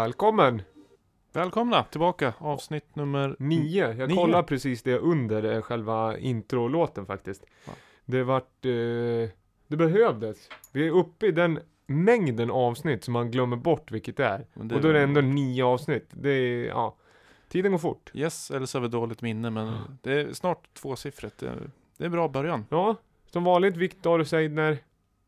Velkommen. Välkomna tillbaka, avsnitt nummer Nio. Jag Nio. kollar precis det under eh, själva introlåten faktiskt. Ja. Det vart, eh, det behövdes. Vi är uppe i den mängden avsnitt som man glömmer bort vilket det är. Det Och då är det ändå nio avsnitt. Det är, ja. Tiden går fort. Yes, eller så har vi dåligt minne men det är snart tvåsiffrigt. Det är, det är bra början. Ja, som vanligt Viktor Seidner.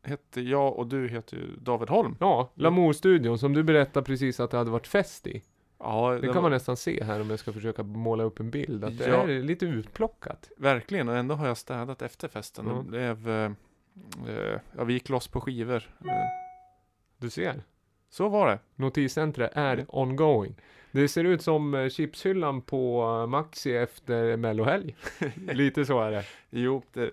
Heter jag och du heter ju David Holm. Ja, Lamour-studion som du berättade precis att det hade varit fest i. Ja, Det kan var- man nästan se här om jag ska försöka måla upp en bild. Att det Ja. är lite utplockat. Verkligen, och ändå har jag städat efter festen. Ja. Det blev, eh, eh, ja vi gick loss på skivor. Eh, Du ser. så var det. Notiscentret är Mm. ongoing. Det ser ut som eh, chipshyllan på Maxi efter mellohelg. Lite så är det. Jo, det,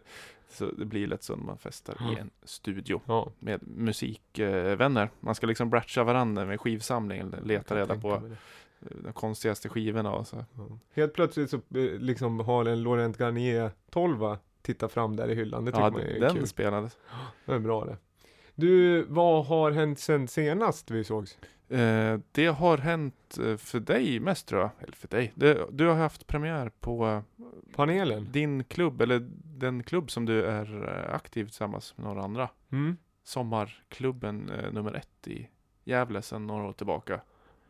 så det blir lätt så när man festar Ja. i en studio Ja. med musikvänner. Man ska liksom bratcha varandra med skivsamling, leta reda på de konstigaste skivorna och så. Ja. Helt plötsligt så eh, liksom har en Laurent Garnier 12 tittat fram där i hyllan. Det tycker Ja, man är den kul. spelades. Det är bra det. Du, vad har hänt sen senast vi sågs? Eh, det har hänt eh, för dig mest tror jag. Eller för dig. Det, du har haft premiär på eh, Panelen? din klubb, eller den klubb som du är eh, aktiv tillsammans med några andra. Mm. Sommarklubben eh, nummer ett i Gävle sedan några år tillbaka.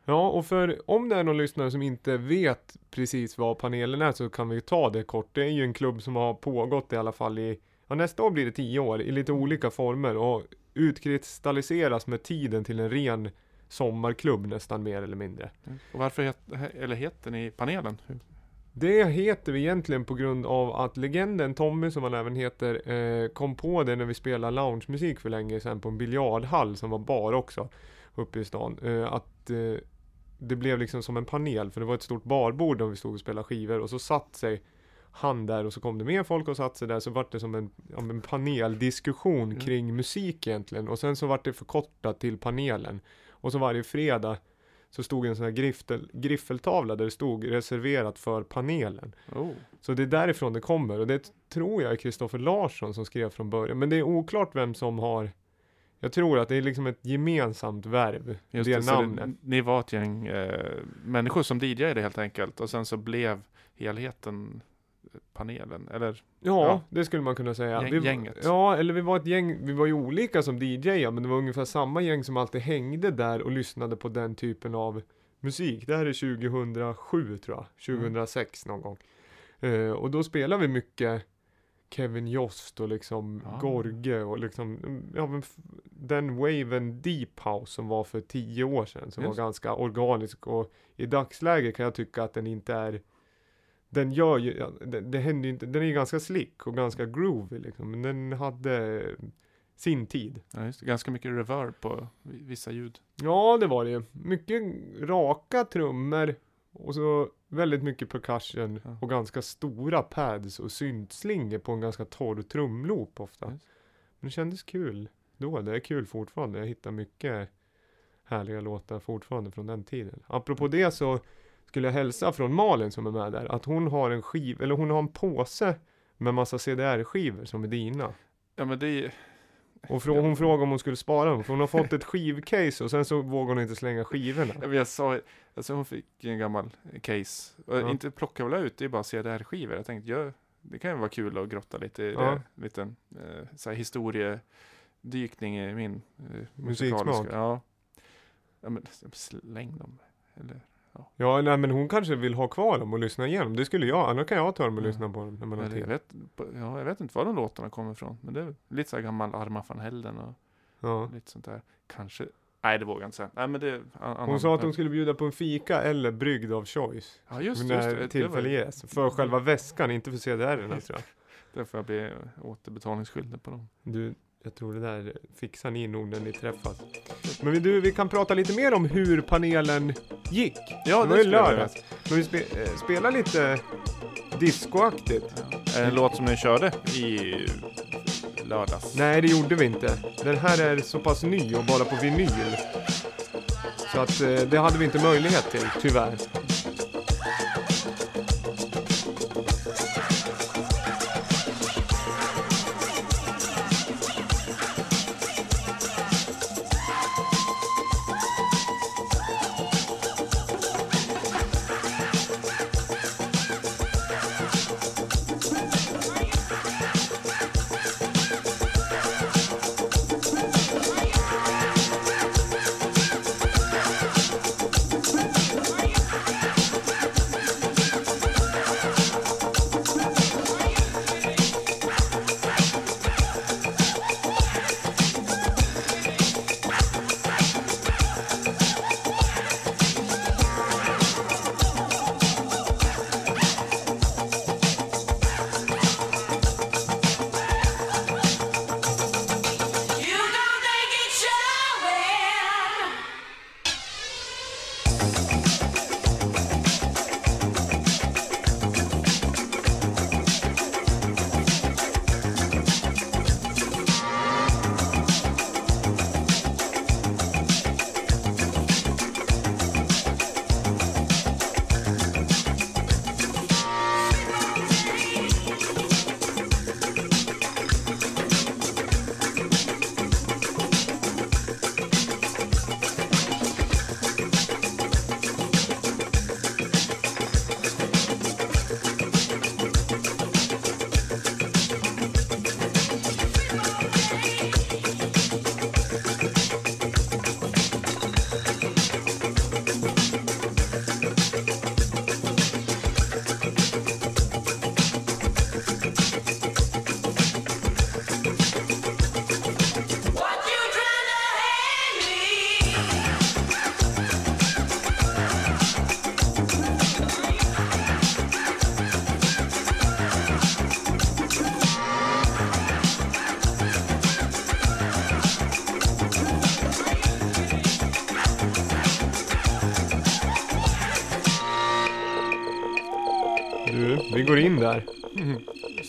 Ja, och för om det är någon lyssnare som inte vet precis vad panelen är så kan vi ta det kort. Det är ju en klubb som har pågått i alla fall i, ja nästa år blir det tio år, i lite olika former och utkristalliseras med tiden till en ren sommarklubb nästan mer eller mindre. Och varför het, he- eller heter ni panelen? Det heter vi egentligen på grund av att legenden Tommy, som han även heter, eh, kom på det när vi spelade loungemusik för länge sedan på en biljardhall som var bar också, uppe i stan. Eh, att eh, det blev liksom som en panel, för det var ett stort barbord där vi stod och spelade skivor och så satt sig han där och så kom det mer folk och satt sig där så vart det som en, en paneldiskussion Mm. kring musik egentligen och sen så vart det förkortat till panelen och så varje fredag så stod en sån här griftel, griffeltavla där det stod reserverat för panelen. Oh. Så det är därifrån det kommer och det tror jag är Kristoffer Larsson som skrev från början. Men det är oklart vem som har Jag tror att det är liksom ett gemensamt verb, Just det, det, namnet. det, ni var ett gäng eh, människor som DJade helt enkelt. Och sen så blev helheten panelen. Eller Ja, Ja. det skulle man kunna säga. Gäng- Vi- gänget. Ja, eller vi var ett gäng, vi var ju olika som DJ, men det var ungefär samma gäng som alltid hängde där och lyssnade på den typen av musik. Det här är 2007 tror jag, 2006 någon gång. Eh, och då spelade vi mycket Kevin Jost och liksom Ah. Gorge och liksom, mm, ja men den waven Deep House som var för tio år sedan, som Just. var ganska organisk och i dagsläget kan jag tycka att den inte är den gör ju, det, det händer inte, den är ju ganska slick och ganska groovy liksom, men den hade sin tid. ja, just det, ganska mycket reverb på vi- vissa ljud. Ja, det var det ju. Mycket raka trummor och så väldigt mycket percussion Ja. och ganska stora pads och syntslingor på en ganska torr trumloop ofta. Just. Men det kändes kul då, det är kul fortfarande. Jag hittar mycket härliga låtar fortfarande från den tiden. Apropå det så skulle jag hälsa från Malin som är med där, att hon har en skiv, eller hon har en påse med massa CDR-skivor som är dina. Ja men det är Och frå- hon frågade om hon skulle spara dem, för hon har fått ett skivcase och sen så vågar hon inte slänga skivorna. Ja, men jag sa, alltså hon fick en gammal case. Och Ja. inte plocka väl ut, det är bara CDR-skivor. Jag tänkte, ja, det kan ju vara kul att grotta lite i Ja. det. Liten eh, så här historiedykning i min eh, Musiksmak. musikaliska. Ja. ja, men släng dem. Eller, Ja, nej men hon kanske vill ha kvar dem och lyssna igenom. Det skulle jag, annars kan jag ta dem och Ja. lyssna på dem när man har tid. vet, ja, jag vet inte var de låtarna kommer ifrån. Men det är lite så här gammal Arma van Helden och Ja. lite sånt där. Kanske, nej det vågar jag inte säga. Nej men det an, annan- Hon sa att hon skulle bjuda på en fika eller brygd av choice. Ja just, när just det. det. tillfälle var- ges. För själva väskan, inte för CDR-erna tror jag. Där får jag bli återbetalningsskyldig på dem. Du, jag tror det där fixar ni nog när ni träffas. Men vi- du, vi kan prata lite mer om hur panelen gick. Ja, det var ju lördags. Men vi spe, eh, spelar lite discoaktigt. Är det en låt som ni körde i lördags? Nej, det gjorde vi inte. Den här är så pass ny och bara på vinyl. Så att eh, det hade vi inte möjlighet till, tyvärr.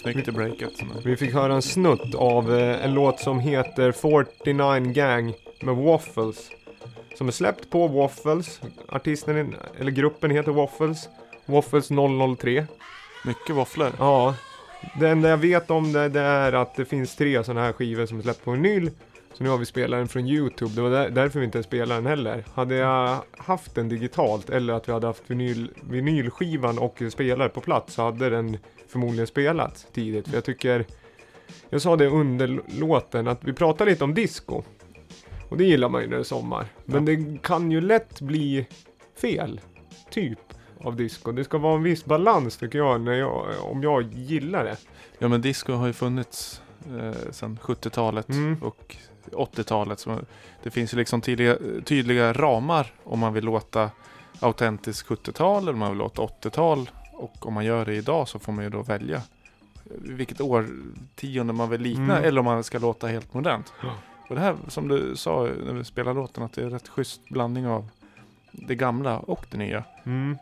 Snyggt i breaket. Vi fick höra en snutt av eh, en låt som heter 49 Gang med Waffles. Som är släppt på Waffles. Artisten, eller gruppen heter Waffles. Waffles 003. Mycket våfflor. Ja. Det enda jag vet om det, det är att det finns tre sådana här skivor som är släppt på vinyl. Så nu har vi spelaren från Youtube. Det var där, därför vi inte spelar den heller. Hade jag haft den digitalt eller att vi hade haft vinyl, vinylskivan och spelare på plats så hade den förmodligen spelats tidigt. För jag tycker, jag sa det under låten, att vi pratar lite om disco. Och det gillar man ju när det är sommar. Men det kan ju lätt bli fel typ av disco. Det ska vara en viss balans tycker jag, när jag om jag gillar det. Ja men disco har ju funnits eh, sedan 70-talet Mm. och 80-talet. Så det finns ju liksom tydliga, tydliga ramar om man vill låta autentiskt 70-tal eller om man vill låta 80-tal. Och om man gör det idag så får man ju då välja vilket årtionde man vill likna Mm. eller om man ska låta helt modernt. Ja. Och det här som du sa när vi spelade låten att det är rätt schysst blandning av det gamla och det nya. Mm.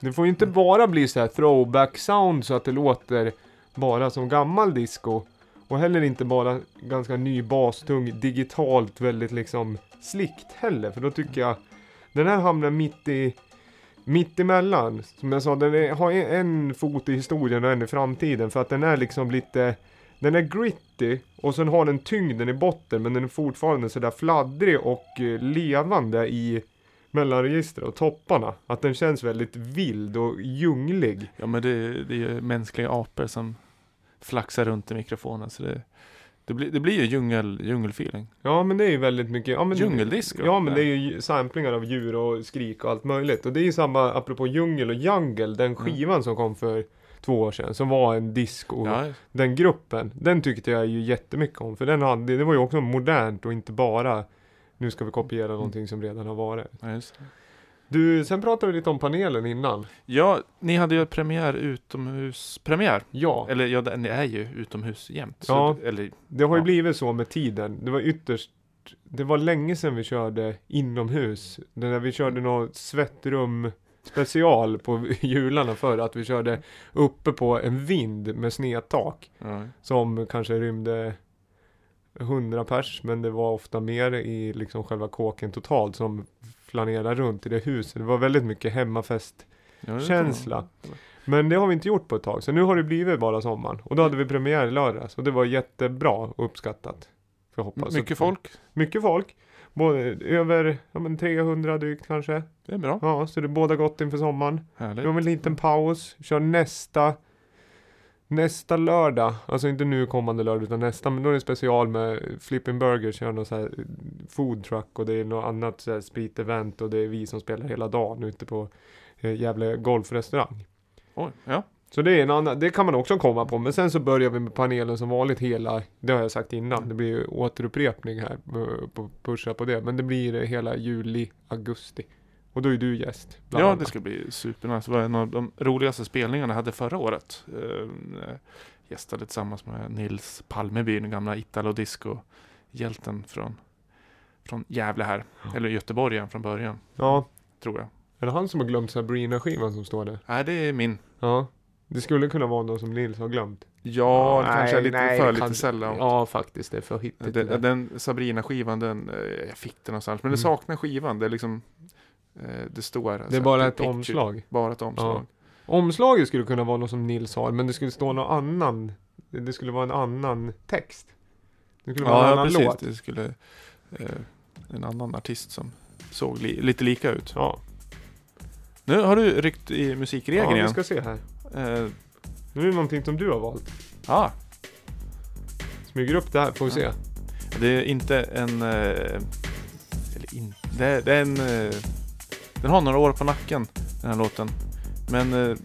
Det får ju inte bara bli så här throwback sound så att det låter bara som gammal disco. Och heller inte bara ganska ny bastung digitalt väldigt liksom slickt heller. För då tycker jag den här hamnar mitt i mitt emellan. Som jag sa, den är, har en, fot i historien och en i framtiden. För att den är liksom lite den är gritty och sen har den tyngden i botten men den är fortfarande sådär fladdrig och eh, levande i mellanregister och topparna. Att den känns väldigt vild och djunglig. Ja men det, det är ju mänskliga apor som flaxar runt i mikrofonen. Så det, det, blir, det blir ju djungel, djungelfeeling. Ja men det är ju väldigt mycket ja, men, Djungeldisco. Ja men det är ju samplingar av djur och skrik och allt möjligt. Och det är ju samma apropå djungel och jungle. Den skivan som kom för två år sedan som var en disco. Ja, Den gruppen, den tyckte jag ju jättemycket om. För den hade, det var ju också modernt och inte bara nu ska vi kopiera någonting som redan har varit. ja. Du, sen pratade vi lite om panelen innan. ja, ni hade ju premiär utomhuspremiär. Ja, Eller ja, den är ju utomhus jämt. Så, Ja. Eller, det har ju ja. blivit så med tiden. Det var ytterst det var länge sedan vi körde inomhus. Det där vi körde något svettrum special på jularna för att vi körde uppe på en vind med snedtak. Ja. Som kanske rymde 100 pers, men det var ofta mer i liksom själva kåken totalt som flanerade runt i det huset. Det var väldigt mycket hemmafest. Ja. Men det har vi inte gjort på ett tag, så nu har det blivit bara sommaren. Och då hade vi premiär i lördags och det var jättebra och uppskattat. Jag hoppas. Mycket folk. Mycket folk. Både, över ja, men 300 drygt kanske. Det är bra. Ja, så det båda gott inför sommaren. Nu Härligt. har vi en liten paus. Kör nästa Nästa lördag, alltså inte nu kommande lördag utan nästa, men då är det special med Flipping Burger, kör någon så här food truck och det är något annat så här sprit-event och det är vi som spelar hela dagen ute på eh, Gävle golfrestaurang. Oj, ja. Så det är en annan, det kan man också komma på, men sen så börjar vi med panelen som vanligt hela, det har jag sagt innan, det blir ju återupprepning här, eh, på, pusha på det, men det blir hela juli, augusti. Och då är du gäst. Ja, det ska bli supernice. Det var en av de roligaste spelningarna jag hade förra året. Uh, gästade tillsammans med Nils Palmeby, den gamla Italo Disco-hjälten från, från Gävle här. Eller Göteborg igen från början, Ja, tror jag. är det han som har glömt Sabrina-skivan som står där? Nej, det är min. Ja. Det skulle kunna vara någon som Nils har glömt. Ja, det kanske är nej, lite nej, för det lite sällan. Ja, faktiskt. Det är för hittigt. det Den, den Sabrina-skivan, den, eh, jag fick den någonstans. Men det Mm. saknar skivan. Det är liksom, det står. det så är bara ett picture. omslag. Bara ett omslag. Omslaget skulle kunna vara något som Nils har, men det skulle stå någon annan. Det det skulle vara en annan text. Det skulle vara en Ja, ja annan precis. låt. Det skulle eh, en annan artist som såg li, lite lika ut. Ja, Nu har du ryckt i musikregeln ja vi igen. ska se här. Eh, Nu är det någonting som du har valt. ah, Smyger upp det här, får vi se. det är inte en... Eh, eller in, det, det är en... Den har några år på nacken, den här låten. Men eh,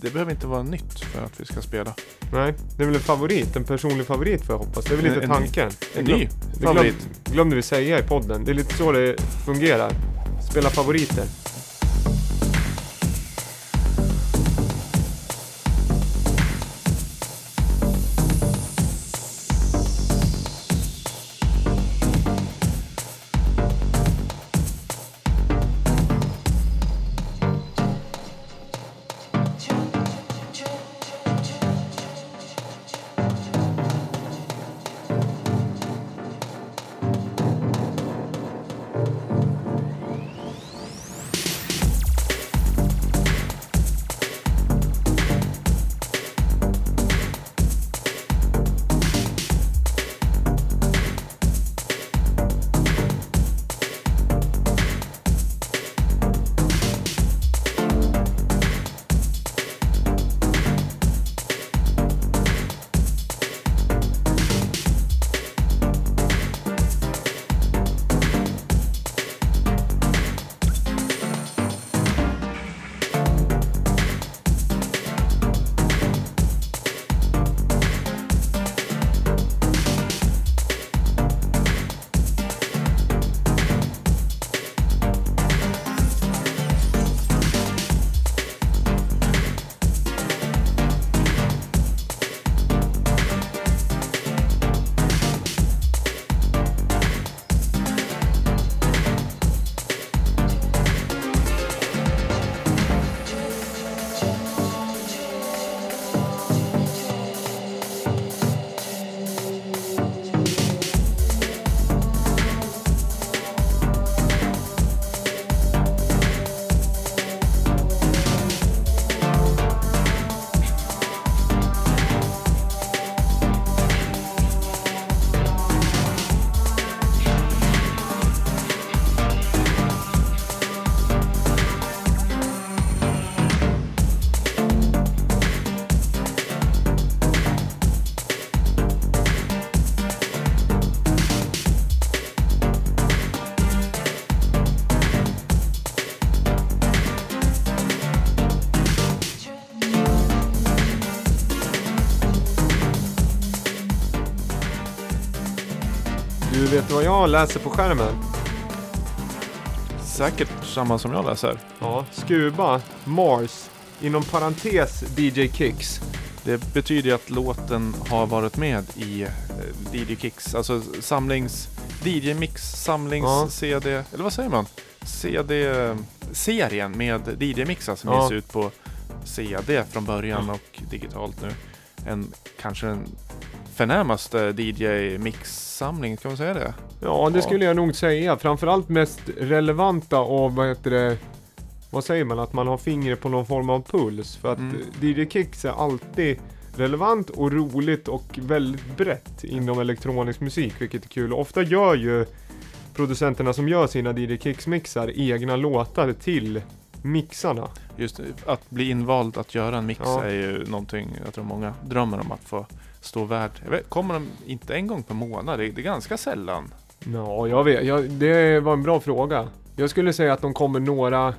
det behöver inte vara nytt för att vi ska spela. Nej, det är väl en favorit, en personlig favorit får jag hoppas. Det är väl lite En- en- tanken. En Det ny glöm- det favorit. Glöm, glömde vi säga i podden. Det är lite så det fungerar. Spela favoriter. Du vad jag läser på skärmen? Säkert samma som jag läser. Ja. Skuba, Mars, inom parentes DJ Kicks. Det betyder ju att låten har varit med i eh, DJ Kicks, alltså samlings... DJ Mix samlings Ja. CD, eller vad säger man? CD serien med DJ-mixar som Ja. ges ut på CD från början och digitalt nu. En, kanske den förnämaste DJ-mixsamling, kan man säga det? Ja, det Ja. skulle jag nog säga. Framförallt mest relevanta av, vad heter det, vad säger man, att man har fingret på någon form av puls. För att Mm. DJ Kicks är alltid relevant och roligt och väldigt brett inom elektronisk musik, vilket är kul. Ofta gör ju producenterna som gör sina DJ Kicks-mixar egna låtar till mixarna. Just att bli invald att göra en mix Ja. är ju någonting jag tror många drömmer om att få stå värd. Jag vet, kommer de inte en gång per månad? Det, det är ganska sällan. Ja, jag vet. Jag, det var en bra fråga. Jag skulle säga att de kommer några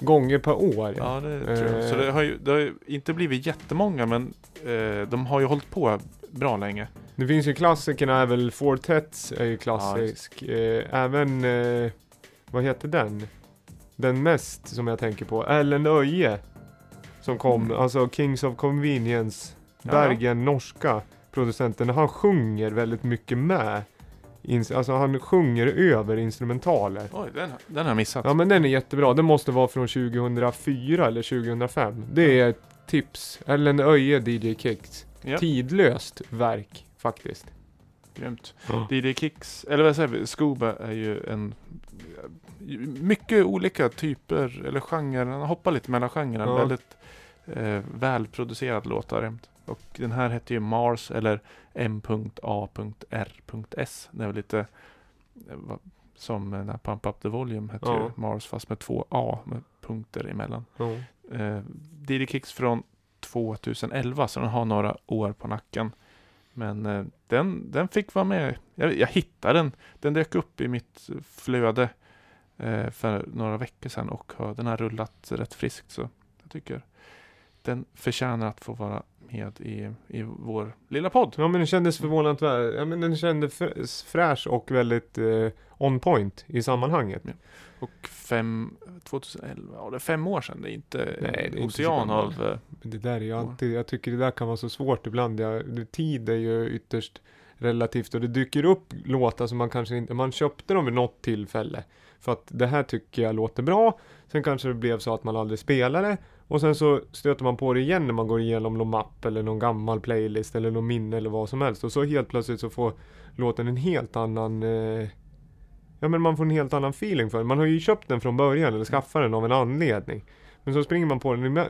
gånger per år. Ja, det tror jag. Eh. Så det har ju det har ju inte blivit jättemånga, men eh, de har ju hållit på bra länge. Det finns ju klassikerna, är väl Fortets är ju klassisk. eh, även, eh, vad heter den? Den mest som jag tänker på, Ellen Öje. Som kom, Mm. alltså Kings of Convenience, Ja. Bergen, norska producenten. Han sjunger väldigt mycket med. Ins- Alltså han sjunger över instrumentaler. Oj, den, den har jag missat. Ja men den är jättebra. Den måste vara från 2004 eller 2005. Det är ett tips. Ellen Öje DJ Kicks. Ja, Tidlöst verk faktiskt. grymt. Ja. DJ Kicks, eller vad säger vi, Scuba är ju en mycket olika typer, eller genrer. Han hoppar lite mellan genrerna. Ja. Väldigt eh, välproducerad låtar jämt. Och den här heter ju Mars eller M.A.R.S. Det är väl lite eh, som den här Pump Up The Volume hette Ja. ju Mars fast med två A med punkter emellan. Ja. Eh, DJ Kicks från 2011 så den har några år på nacken. Men eh, den, den fick vara med. Jag, jag hittade den. Den dök upp i mitt flöde eh, för några veckor sedan och har, den har rullat rätt friskt. Så jag tycker den förtjänar att få vara med i, i vår lilla podd. Ja men den kändes förvånansvärt, ja men den kändes fr- fräsch och väldigt eh, on point i sammanhanget. Och fem, 2011, ja det är fem år sedan. Det är inte Nej, det är inte ocean gammalt. av... eh, det där är ju Ja. alltid, jag tycker det där kan vara så svårt ibland. Jag, tid är ju ytterst relativt och det dyker upp låtar som man kanske inte, man köpte dem vid något tillfälle. För att det här tycker jag låter bra. Sen kanske det blev så att man aldrig spelade. Och sen så stöter man på det igen när man går igenom någon mapp eller någon gammal playlist eller någon minne eller vad som helst. Och så helt plötsligt så får låten en helt annan eh, Ja men man får en helt annan feeling för den. Man har ju köpt den från början eller skaffat den av en anledning. Men så springer man på den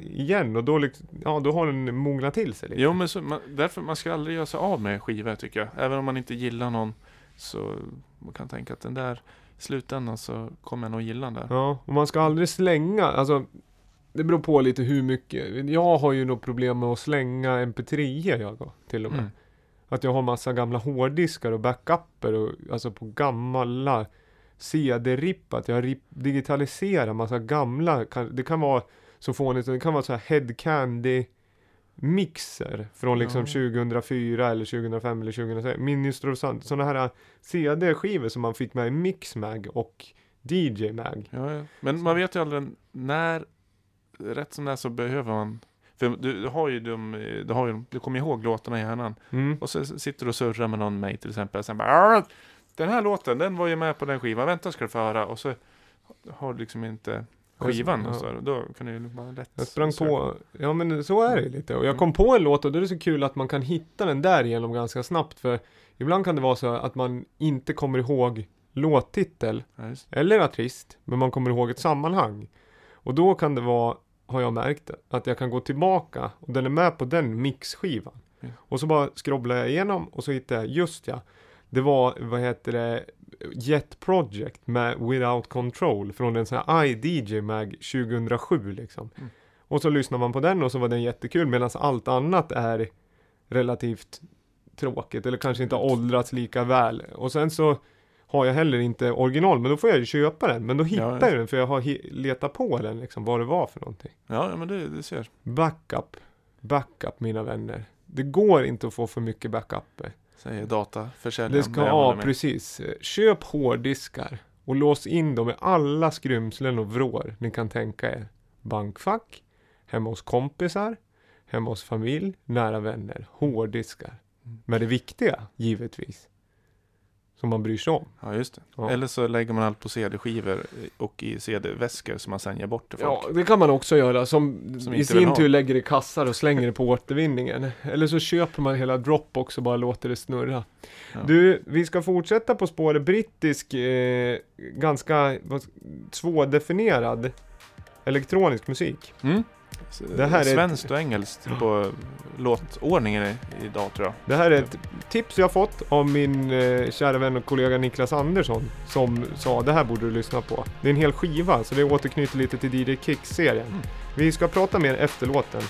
igen och då, liksom, ja, då har den mognat till sig lite. Jo, men så, man, därför man ska aldrig göra sig av med skivor tycker jag. Även om man inte gillar någon så man kan tänka att den där slutändan så kommer jag nog gilla den där. Ja, och man ska aldrig slänga, alltså det beror på lite hur mycket. Jag har ju något problem med att slänga mp3 jag då, till och med. Mm. Att jag har massa gamla hårddiskar och backuper och alltså på gamla CD-ripp. Att jag digitaliserar massa gamla. Kan, det kan vara så fånigt. Det kan vara så här head candy mixer från liksom Ja. 2004 eller 2005 eller 2006. Minister of Sound. Sådana här CD-skivor som man fick med i Mixmag och DJ Mag. Ja, ja. Men man vet ju aldrig när, rätt som det är så behöver man för du, har ju de, du, har ju, du kommer ihåg låtarna i hjärnan. Mm. Och så sitter du och surrar med någon mig till exempel. Sen bara "Arr, Den här låten, den var ju med på den skivan. Vänta ska du få höra. Och så har du liksom inte skivan. Och så, då kan du ju bara lätt Jag sprang söka. på, ja men så är det lite. Och jag kom på en låt och då är det så kul att man kan hitta den där igenom ganska snabbt. För ibland kan det vara så att man inte kommer ihåg låttitel Ja, eller artist, men man kommer ihåg ett sammanhang. Och då kan det vara, har jag märkt, att jag kan gå tillbaka och den är med på den mixskivan. Ja. Och så bara scrobblar jag igenom och så hittar jag, just ja, det var, vad heter det, Jet Project med Without Control från en sån här iDJ Mag 2007 liksom. Mm. Och så lyssnar man på den och så var den jättekul medan allt annat är relativt tråkigt eller kanske inte har åldrats lika väl. Och sen så har jag heller inte original, men då får jag ju köpa den. Men då hittar Ja, jag den för jag har letat på den liksom, vad det var för någonting. Ja, men det, det ser. Backup, backup mina vänner. Det går inte att få för mycket backup. Säger dataförsäljaren. Det ska, ja precis. Köp hårddiskar och lås in dem i alla skrymslen och vrår ni kan tänka er. Bankfack, hemma hos kompisar, hemma hos familj, nära vänner. Hårddiskar. Mm. Men det viktiga, givetvis. Som man bryr sig om. Ja, just det. Ja. Eller så lägger man allt på CD-skivor och i CD-väskor som man sen ger bort till folk. Ja, det kan man också göra som, Som i sin tur lägger i kassar och slänger det på återvinningen. Eller så köper man hela Dropbox och bara låter det snurra. Ja. Du, vi ska fortsätta på spåret brittisk, eh, ganska vad, svårdefinierad elektronisk musik. Mm. Det här Svenskt och engelskt på låtordningen idag tror jag. Det här är ett tips jag fått av min eh, kära vän och kollega Niklas Andersson som sa det här borde du lyssna på. Det är en hel skiva så det återknyter lite till DJ Kicks-serien. Mm. Vi ska prata mer efter låten.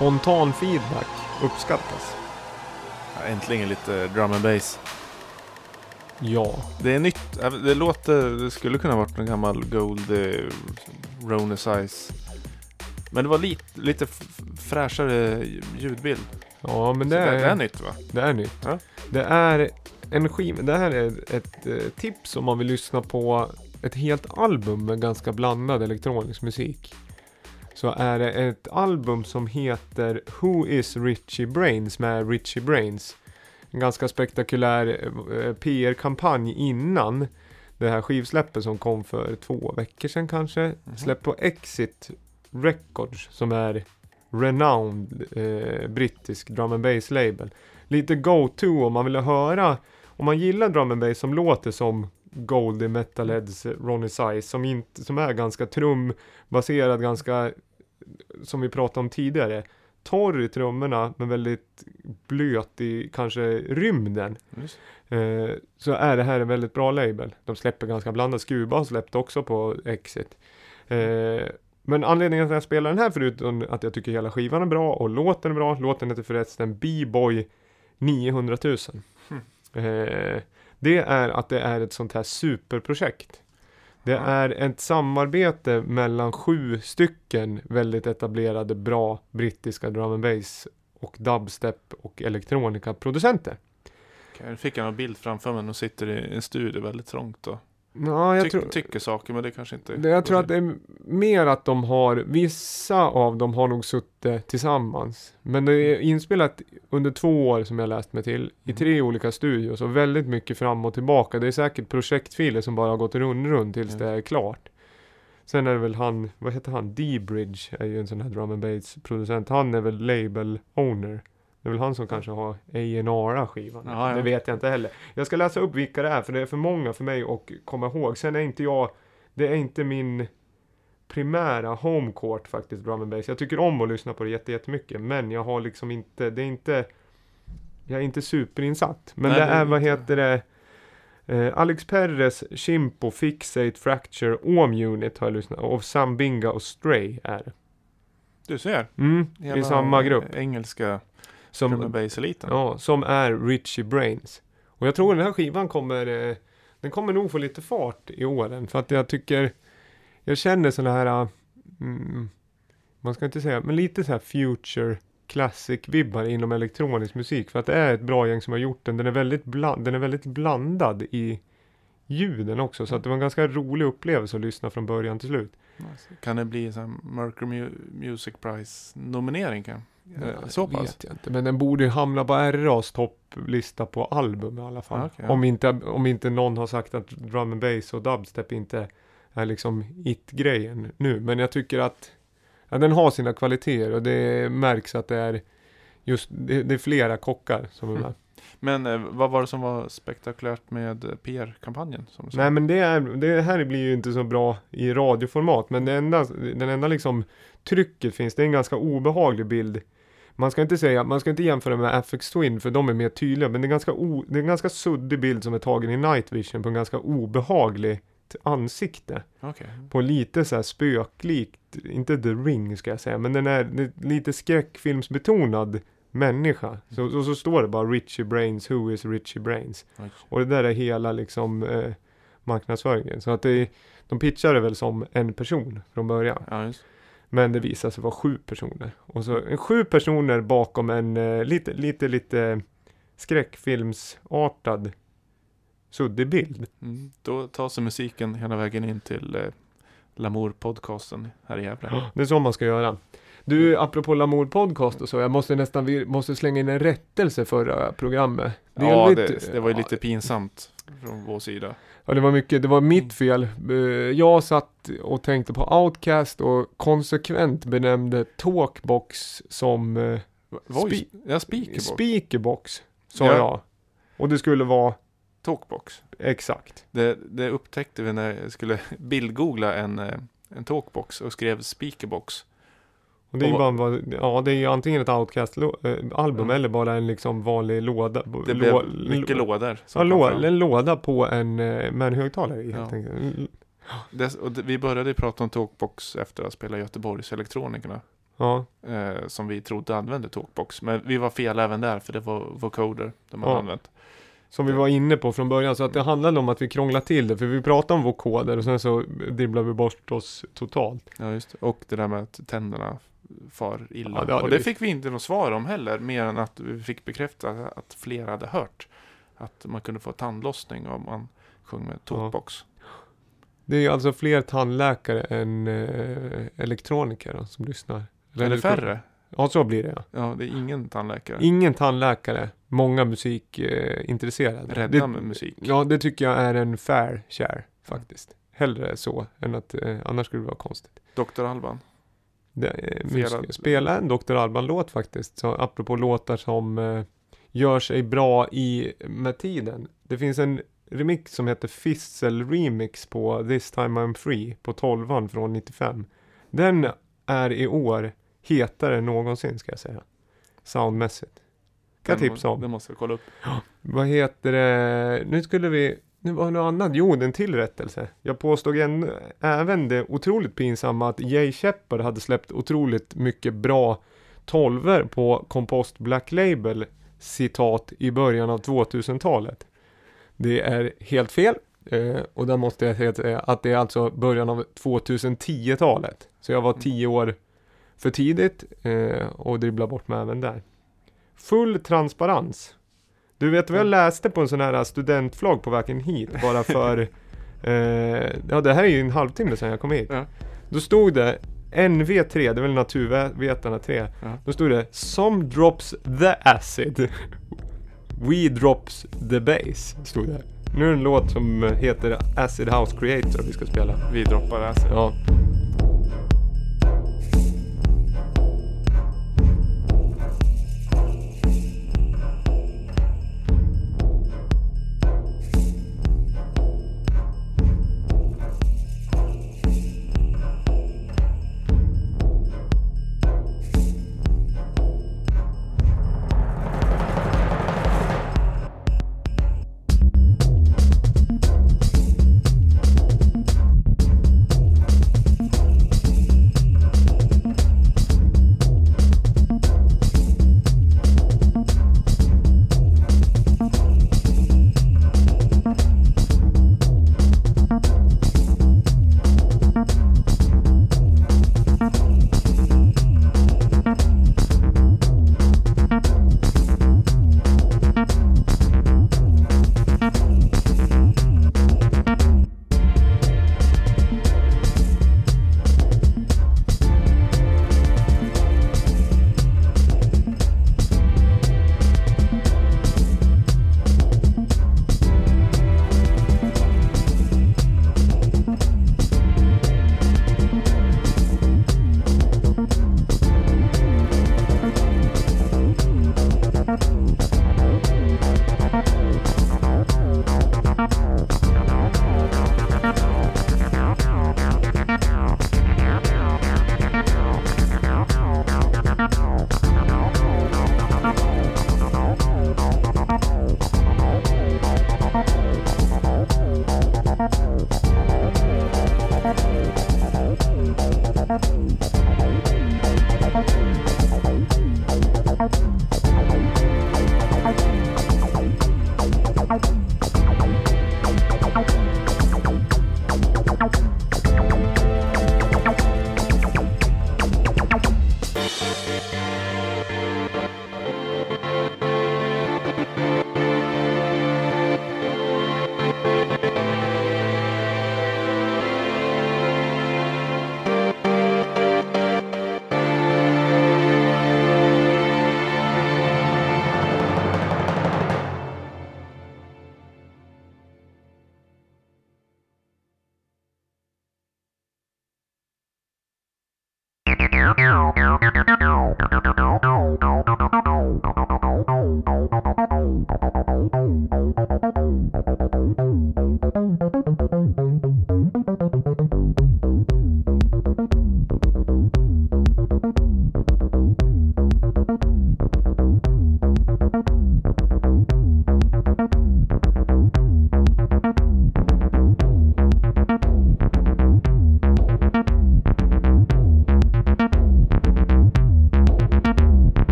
Spontan feedback uppskattas. Äntligen lite drum and bass. Ja. Det är nytt. Äh, Det låter, det skulle kunna varit en gammal Gold Rona Size. Men det var lite, lite fräschare ljudbild. Ja, men det, är, det är nytt va? Det är nytt. Ja. Det är en skiva. Det här är ett eh, tips om man vill lyssna på ett helt album med ganska blandad elektronisk musik. Så är det ett album som heter Who is Richie Brains med Richie Brains. En ganska spektakulär eh, PR-kampanj innan det här skivsläppet som kom för två veckor sedan kanske. Släpp på Exit Records som är renowned eh, brittisk drum and bass label. Lite go-to om man vill höra, om man gillar drum and bass som låter som Goldie Metalheads Ronnie Size som, inte, som är ganska trumbaserad, ganska som vi pratade om tidigare. Torr i trummorna men väldigt blöt i kanske rymden. Eh, så är det här en väldigt bra label. De släpper ganska blandat. Scuba har släppt också på Exit. Eh, men anledningen till att jag spelar den här förutom att jag tycker hela skivan är bra och låten är bra. Låten heter förresten B-boy 900 000. Hmm. Eh, det är att det är ett sånt här superprojekt. Det är ett samarbete mellan sju stycken väldigt etablerade bra brittiska drum and bass och dubstep och elektronikaproducenter. Okej, Nu fick jag en bild framför mig. De sitter i en studio väldigt trångt och Ja, jag tyck, tror... tycker saker men det kanske inte... Det, jag tror att det är mer att de har, vissa av dem har nog suttit tillsammans. Men det är inspelat under två år som jag läst mig till, i Mm. tre olika studios och väldigt mycket fram och tillbaka. Det är säkert projektfiler som bara har gått rund rund tills Ja. det är klart. Sen är det väl han, vad heter han, D-Bridge är ju en sån här drum and bass producent. Han är väl label owner. Det är väl han som kanske har A&R skivan. Ja, ja. Det vet jag inte heller. Jag ska läsa upp vilka det är för det är för många för mig att komma ihåg. Sen är inte jag, det är inte min primära home court faktiskt, drum and bass. Jag tycker om att lyssna på det jätte- jättemycket, men jag har liksom inte, det är inte, jag är inte superinsatt. Men Nej, det är, vad heter det, eh, Alex Perez, Chimpo, Fixate, Fracture, Ohm Unit har jag lyssnat och Sambinga och Stray är det. Du ser. Mm, i samma grupp. Engelska Som, ja, som är Richie Brains. Och jag tror den här skivan kommer, eh, den kommer nog få lite fart i åren. För att jag tycker, jag känner sådana här, mm, man ska inte säga, men lite så här future classic-vibbar inom elektronisk musik. För att det är ett bra gäng som har gjort den. Den är väldigt, bland, den är väldigt blandad i ljuden också. Så att det var en ganska rolig upplevelse att lyssna från början till slut. Kan det bli en Mercury Mu- Music Prize-nominering? kan? Eh, Så pass? vet jag inte. Men den borde ju hamna på RAs topplista på album i alla fall. Ja, okej, ja. om, inte, om inte någon har sagt att drum and bass och dubstep inte är liksom it-grejen nu. Men jag tycker att ja, den har sina kvaliteter och det märks att det är just det, det är flera kockar som är Mm. med. Men eh, vad var det som var spektakulärt med eh, PR-kampanjen? Nej men det, är, det här blir ju inte så bra i radioformat men det enda, den enda liksom trycket finns, det är en ganska obehaglig bild. Man ska inte säga, man ska inte jämföra med FX Twin för de är mer tydliga men det är, ganska o, det är en ganska suddig bild som är tagen i night vision på en ganska obehagligt ansikte. Okej. På lite så här spöklikt, inte The Ring ska jag säga, men den är, lite skräckfilmsbetonad människa. Så, och så står det bara Richie Brains, who is Richie Brains? Oj. Och det där är hela liksom eh, marknadsföringen. Så att det, de pitchar det väl som en person från början. Ja. Men det visar sig vara sju personer. Och så sju personer bakom en eh, lite, lite, lite skräckfilmsartad suddig bild. Mm. Då tar sig musiken hela vägen in till eh, Lamour-podcasten här i Gävle. Det är så man ska göra. Du, apropå Lamour podcast och så, jag måste nästan vi måste slänga in en rättelse förra programmet. Ja, Delvis- det, det var ju lite pinsamt från vår sida. Ja, det var mycket, det var mitt fel. Jag satt och tänkte på Outcast och konsekvent benämnde Talkbox som eh, Voice? Ja, speakerbox. Speakerbox, sa Ja. jag. Och det skulle vara Talkbox. exakt. Det, det upptäckte vi när jag skulle bildgoogla en, eh, en talkbox och skrev speakerbox. Och det är ju bara, ja det är antingen ett Outcast-album Ja. eller bara en liksom vanlig låda. Det Lå- blev mycket lådor. Ja, lå, en låda på en, eh, med en högtalare i helt Ja. enkelt. Mm, Det, det, vi började prata om talkbox efter att spela Göteborgs Elektronikerna. Ja, Eh, som vi trodde använde talkbox. Men vi var fel även där för det var vocoder de hade Ja. använt. som vi var inne på från början. Så att det handlade om att vi krånglade till det. För vi pratade om vokoder och sen så dribblade vi bort oss totalt. Ja, just det. Och det där med att tänderna far illa. Ja, det och det vi. fick vi inte något svar om heller. Mer än att vi fick bekräfta att flera hade hört. Att man kunde få tandlossning om man sjöng med talkbox. Det är alltså fler tandläkare än eh, elektroniker då, som lyssnar. Eller elektro- färre. Ja, så blir det ja. Ja, det är ingen tandläkare. Ingen tandläkare, många musikintresserade. Eh, intresserade. Rädda det, med musik. Ja, det tycker jag är en fair share faktiskt. Hellre så än att eh, annars skulle det vara konstigt. Dr. Alban. Det, eh, Flera- musik- spela en Dr. Alban-låt faktiskt. Så apropå låtar som eh, gör sig bra i med tiden. Det finns en remix som heter Fissel Remix på This Time I'm Free på 12 från 95. Den är i år hetare än någonsin ska jag säga. Soundmässigt. Kan jag Den tipsa om. Det måste jag kolla upp. Vad heter det? Nu skulle vi... Nu var det något annat. Jo, en till rättelse. Jag påstod en, även det otroligt pinsamma att Jay Shepard hade släppt otroligt mycket bra tolver på Compost Black Label citat i början av 2000-talet. Det är helt fel. Eh, och där måste jag säga att- det är alltså början av 2010-talet. Så jag var tio år för tidigt eh, och dribblar bort mig även där. Full transparens. Du vet vad jag läste på en sån här studentflagg på vägen hit bara för eh, Ja det här är ju en halvtimme sedan jag kom hit. Ja. Då stod det NV3, det är väl Naturvetarna 3. Ja. Då stod det Some drops the acid We drops the bass Stod det. Nu är det en låt som heter Acid House Creator vi ska spela. Vi droppar acid. Ja.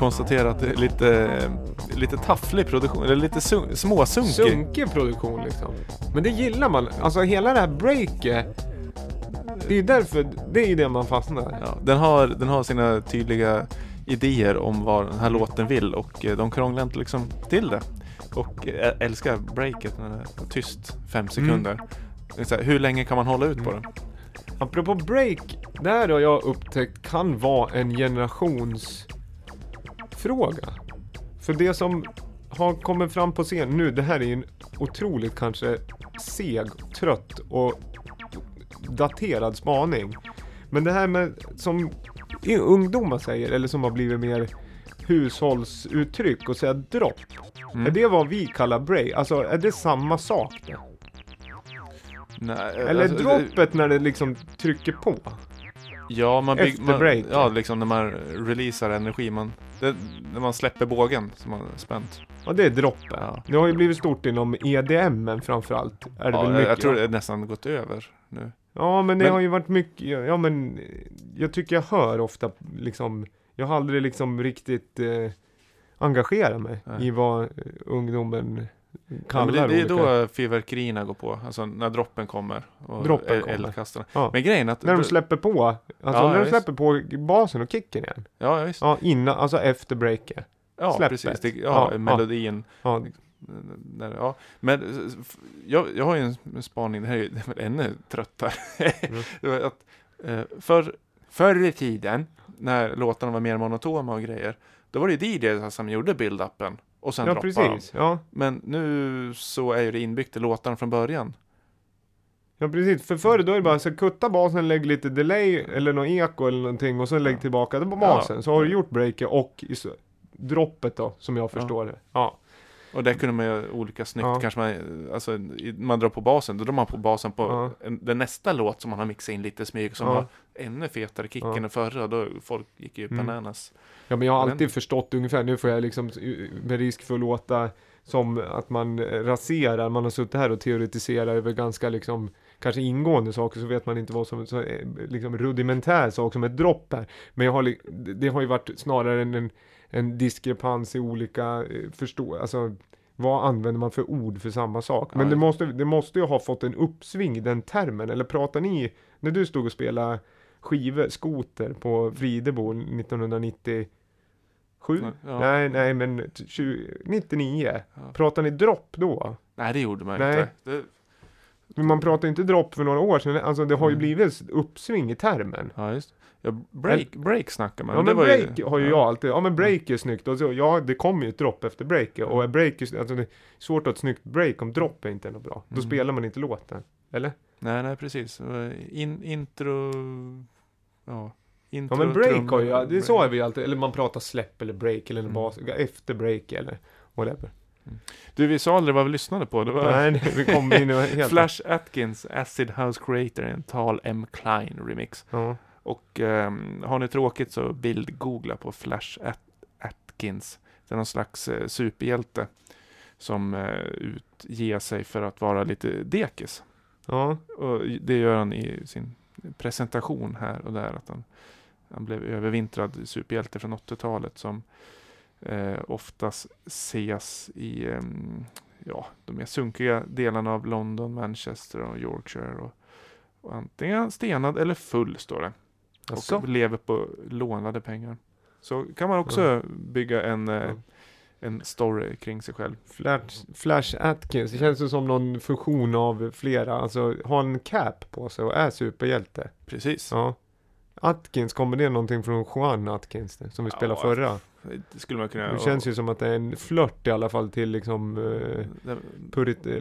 Vi konstaterar att det är lite, lite tafflig produktion, eller lite sun, småsunkig. Sunkig produktion liksom. Men det gillar man. Alltså hela det här breaket. Det är ju därför, det är ju det man fastnar. Ja, den, har, den har sina tydliga idéer om vad den här låten vill och eh, de krånglar inte liksom till det. Och eh, älskar breaket när det är tyst fem sekunder. Det är så här, hur länge kan man hålla ut på den? Apropå break, det här har jag upptäckt kan vara en generationsfråga. För det som har kommit fram på scen nu, det här är ju en otroligt kanske seg, trött och daterad spaning. Men det här med som ungdomar säger, eller som har blivit mer hushållsuttryck och säga dropp. Mm. Är det vad vi kallar break? Alltså är det samma sak? Det? Nej, Eller alltså, det- droppet när det liksom trycker på? Ja, man, bygg, Efter man break. Ja, liksom när man releasar energi. Man, det, när man släpper bågen som man spänt. Ja det är droppet. Ja. Det har ju blivit stort inom EDM men framförallt. Är det Ja, väl jag, mycket? jag tror det är nästan gått över nu. Ja men det Men- har ju varit mycket, ja men jag tycker jag hör ofta liksom, jag har aldrig liksom riktigt eh, engagerat mig Nej. i vad eh, ungdomen Ja, kallar det, det är olika. då fyrverkerierna går på. Alltså när droppen kommer. Och Droppen kommer. Eldkastarna. Ja. Men grejen är att... När de släpper på, alltså Ja, när de släpper på basen och kicken igen. Ja, visst. Ja innan, alltså efter breaket. Ja, släppet. precis. Det, ja, melodin. När, ja. Men eh, jag, jag har ju en spaning, det här är ju ännu tröttare. Mm. att, eh, för, förr i tiden, när låtarna var mer monotona och grejer, då var det ju DJs som gjorde build-upen och sen ja droppade de. precis. Ja. Men nu så är ju det inbyggt i låtarna från början. Ja precis, för förr då är det bara så kutta basen, lägg lite delay eller någon eko eller någonting och sen lägg Ja. tillbaka det på Ja. basen. Så har du gjort breaket och droppet då, som jag förstår det. Ja. Och där kunde man göra olika snyggt. Ja. Kanske man, alltså, man drar på basen, då drar man på basen på Ja. en, den nästa låt som man har mixat in lite smyg som Ja. har ännu fetare kick Ja. än den förra. Då folk gick ju Mm. bananas. ja men jag har Men- alltid förstått ungefär, nu får jag liksom med risk för att låta som att man eh, raserar, man har suttit här och teoretiserat över ganska liksom kanske ingående saker så vet man inte vad som så, eh, liksom rudimentär sak som ett dropp är. Men jag har, det har ju varit snarare en, en, diskrepans i olika eh, förstå, alltså vad använder man för ord för samma sak? Men det, måste, det måste ju ha fått en uppsving den termen, eller pratar ni, när du stod och spelade skivor, skoter på Fridebo 1997? Ja. Nej, nej, men t- 20, 99. Ja. Pratar ni dropp då? Nej, det gjorde man Nej. inte. Det, Men man pratar inte dropp för några år sedan, alltså det har ju Mm. blivit ett uppsving i termen. ja, just Ja, break, break snackar man. Ja men break ju, har ju ja. jag alltid, ja men break är snyggt och så, ja det kommer ju ett dropp efter breaket och är break, är- alltså det är svårt att ha ett snyggt break om dropp är inte något bra. Då Mm. spelar man inte låten. Eller? Nej, nej, precis. In, intro... Ja. Intro, Ja men break trummor, har ju, det break. så är vi alltid, eller man pratar släpp eller break eller Mm. bas, efter break eller whatever. Du, vi sa aldrig vad vi lyssnade på. Det var Nej, nej, vi kommer in helt... Flash Atkins, Acid House Creator, en Tal M. Klein remix. Ja. Och ehm, har ni tråkigt så bild-googla på Flash At- Atkins. Det är någon slags eh, superhjälte som eh, utger sig för att vara lite dekis. Ja. Och det gör han i sin presentation här och där. Att han, han blev övervintrad superhjälte från 80-talet som eh, oftast ses i ehm, ja, de mer sunkiga delarna av London, Manchester och Yorkshire. Och, och antingen stenad eller full står det. Asså? Och lever på lånade pengar. Så kan man också bygga en, eh, Ja. En story kring sig själv. Flash, Flash Atkins, det känns ju som någon fusion av flera, alltså har en cap på sig och är superhjälte. Precis. Ja. Atkins, kommer det någonting från Juan Atkins som vi Ja, spelade förra? Det skulle man kunna... Det känns ju som att det är en flört i alla fall till liksom eh, det- purit, eh,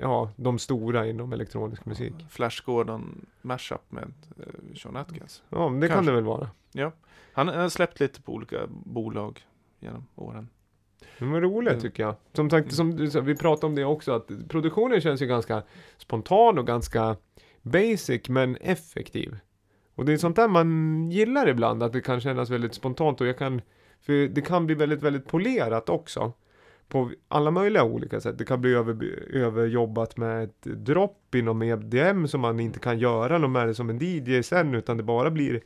ja, de stora inom elektronisk musik. Flash Gordon mashup med eh, Sean Atkins. Ja, det kan Kanske. det väl vara. Han har släppt lite på olika bolag genom åren. Men vad roligt Mm. tycker jag. Som sagt, som du sa, vi pratade om det också, att produktionen känns ju ganska spontan och ganska basic men effektiv. Och det är sånt där man gillar ibland, att det kan kännas väldigt spontant och jag kan, för det kan bli väldigt, väldigt polerat också. På alla möjliga olika sätt. Det kan bli över, överjobbat med ett dropp inom EDM som man inte kan göra något med det som en DJ sen, utan det bara blir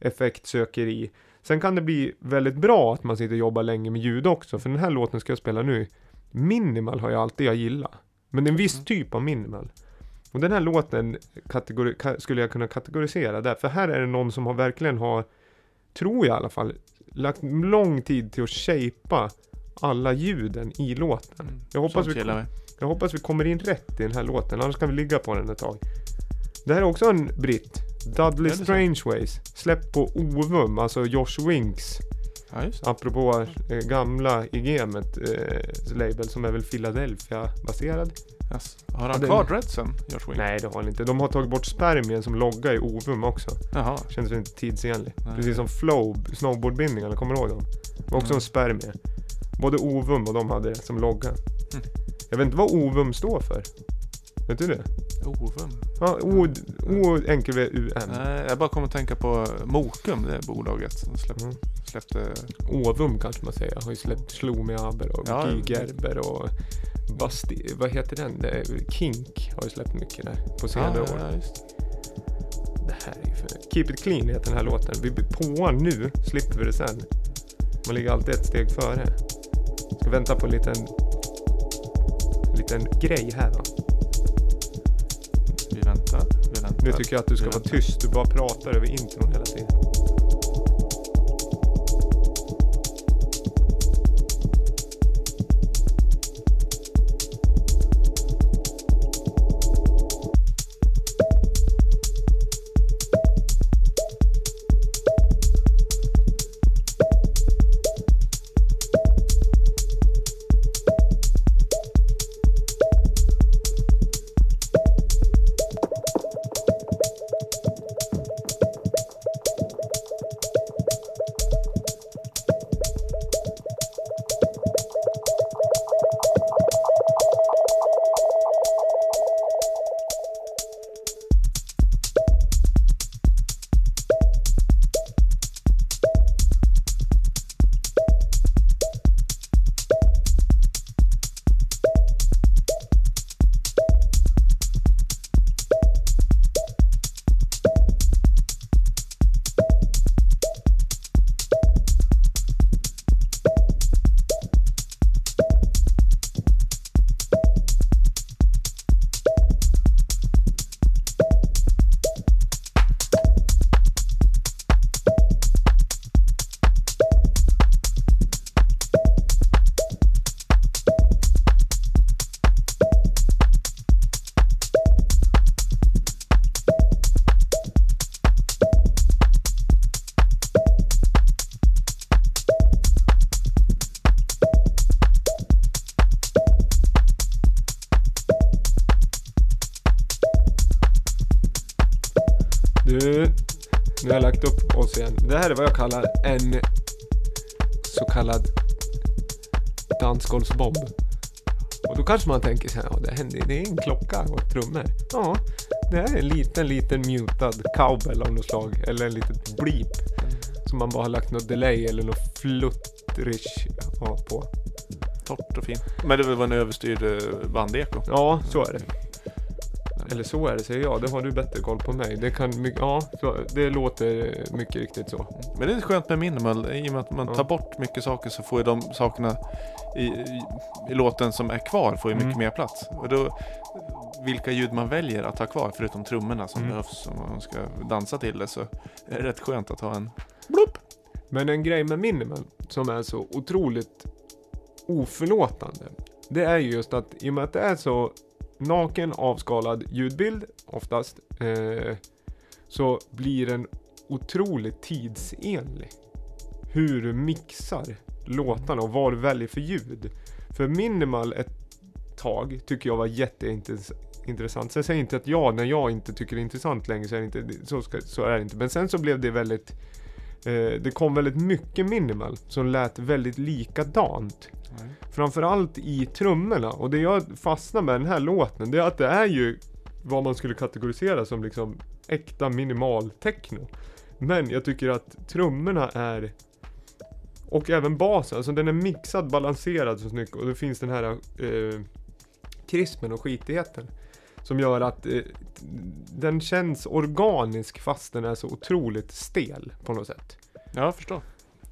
effektsökeri. Sen kan det bli väldigt bra att man sitter och jobbar länge med ljud också, för den här låten ska jag spela nu. Minimal har jag alltid jag gillat. Men det är en viss Mm. typ av minimal. Och den här låten skulle jag kunna kategorisera där, för här är det någon som har verkligen har, tror jag i alla fall, lagt lång tid till att shapea alla ljuden i låten. Jag hoppas, vi. jag hoppas vi kommer in rätt i den här låten, annars kan vi ligga på den ett tag. Det här är också en britt. Dudley? Strangeways. Släppt på Ovum, alltså Josh Winks. Ja, just det. Apropå eh, gamla i gamet eh, label som är väl Philadelphia baserad. Yes. Har han Ja, kvar dreadsen, Josh Wing? Nej det har han inte. De har tagit bort spermien som logga i Ovum också. Jaha. Känns väl inte tidsenlig. Nej. Precis som Flow, snowboardbindningarna, kommer du ihåg dem? Det var också Mm. en spermie. Både Ovum och de hade det som logga. Mm. Jag vet inte vad Ovum står för. Vet du det? Ovum. Ja, O, o enkel U M. Nej, jag bara kommer att tänka på Mokum, det bolaget som släpp, Mm. släppte... Ovum kanske man säger. Har ju släppt Shlomi Aber och Ja, ja. Gerber och Basti, vad heter den? Kink har ju släppt mycket där på senare år. ja. Det här är ju för... Keep it clean heter den här låten. Vi blir på nu, slipper vi det sen. Man ligger alltid ett steg före. Ska vänta på en liten, en liten grej här va. Vi väntar, vi väntar. Nu tycker jag att du ska vara tyst. Du bara pratar över intron hela tiden. Det här är vad jag kallar en så kallad dansgolvsbomb. Och då kanske man tänker så här, ja det, händer, det är en klocka och trummor. Ja, det här är en liten, liten mutad cowbell av något slag. Eller en litet bleep. Som man bara har lagt något delay eller något fluttrish ja, på. Torrt och fint. Men det var en överstyrd eh, bandeko. Ja, så är det. Eller så är det, säger jag. Det har du bättre koll på mig. Det kan, ja, det låter mycket riktigt så. Men det är skönt med minimal. I och med att man tar bort mycket saker så får ju de sakerna i, i, i låten som är kvar får ju mycket Mm. mer plats. Och då, vilka ljud man väljer att ha kvar förutom trummorna som Mm. behövs om man ska dansa till det så är det rätt skönt att ha en Men en grej med minimal som är så otroligt oförlåtande. Det är ju just att i och med att det är så naken avskalad ljudbild oftast. Eh, så blir den otroligt tidsenlig. Hur du mixar låtarna och vad du väljer för ljud. För minimal ett tag tycker jag var jätteintressant. Sen säger inte att jag, när jag inte tycker det är intressant längre så är det inte, så, ska, så är det inte. Men sen så blev det väldigt det kom väldigt mycket minimal som lät väldigt likadant. Framförallt i trummorna. Och det jag fastnar med den här låten, det är att det är ju vad man skulle kategorisera som liksom äkta minimal techno. Men jag tycker att trummorna är och även basen, alltså den är mixad, balanserad så snyggt och det finns den här eh, krispen och skitigheten. Som gör att eh, den känns organisk fast den är så otroligt stel på något sätt. Ja, jag förstår.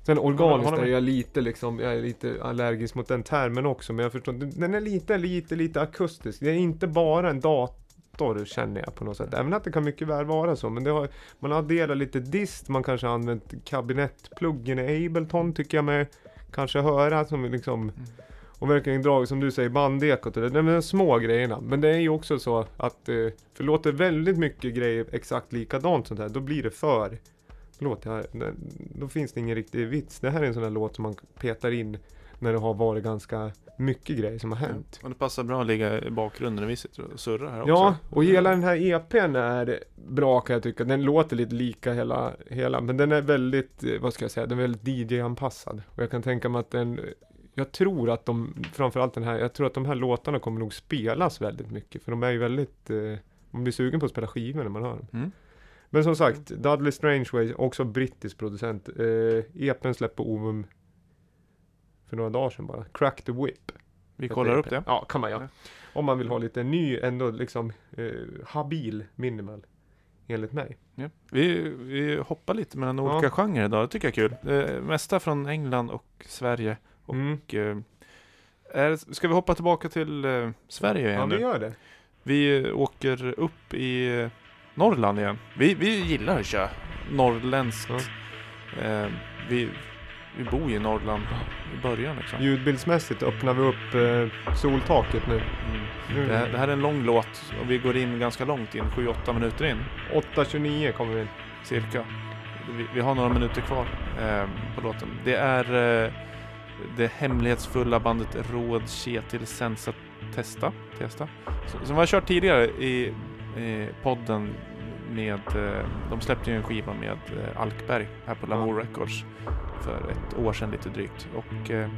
Sen organiskt är jag lite liksom, jag är lite allergisk mot den termen också men jag förstår, den är lite, lite, lite akustisk. Det är inte bara en dator känner jag på något sätt. Även att det kan mycket väl vara så. Men det har, man har adderat lite dist, man kanske har använt kabinettpluggen i Ableton tycker jag mig kanske höra som liksom och verkligen dragit som du säger bandekot och det, de små grejerna. Men det är ju också så att, eh, för låter väldigt mycket grejer exakt likadant sånt här, då blir det för jag, det- då finns det ingen riktig vits. Det här är en sån här låt som man petar in när det har varit ganska mycket grejer som har hänt. Och det passar bra att ligga i bakgrunden när vi sitter och surrar här också. Ja, och hela den här EPn är bra kan jag tycka. Den låter lite lika hela, hela men den är väldigt, eh, vad ska jag säga, den är väldigt DJ-anpassad. Och jag kan tänka mig att den, jag tror att de, framförallt den här, jag tror att de här låtarna kommer nog spelas väldigt mycket. För de är ju väldigt, eh, man blir sugen på att spela skivor när man hör dem. Mm. Men som sagt, Dudley Strangeway, också brittisk producent. Eh, EPn släpper på Ovum för några dagar sedan bara. Crack the Whip. Vi kollar upp det. Ja, kan man göra. Om man vill ha lite ny, ändå liksom eh, habil minimal. Enligt mig. Ja. Vi, vi hoppar lite mellan olika Ja. genrer idag. Det tycker jag är kul. Eh, mesta från England och Sverige. Och, Mm. eh, är, ska vi hoppa tillbaka till eh, Sverige igen Ja, nu? vi gör det. Vi åker upp i eh, Norrland igen. Vi, vi gillar att köra norrländskt. Eh, vi, vi bor ju i Norrland i början liksom. Ljudbildsmässigt öppnar vi upp eh, soltaket nu. Mm. nu Det, här, det här är en lång låt och vi går in ganska långt in, 7-8 minuter in 8.29 kommer vi in. cirka. Vi, vi har några minuter kvar eh, på låten. Det är eh, det hemlighetsfulla bandet Råd Ketil Sensa Testa, Testa som vi har kört tidigare i eh, podden med, eh, de släppte ju en skiva med eh, Alkberg här på Lamour Records för ett år sedan lite drygt. Och eh,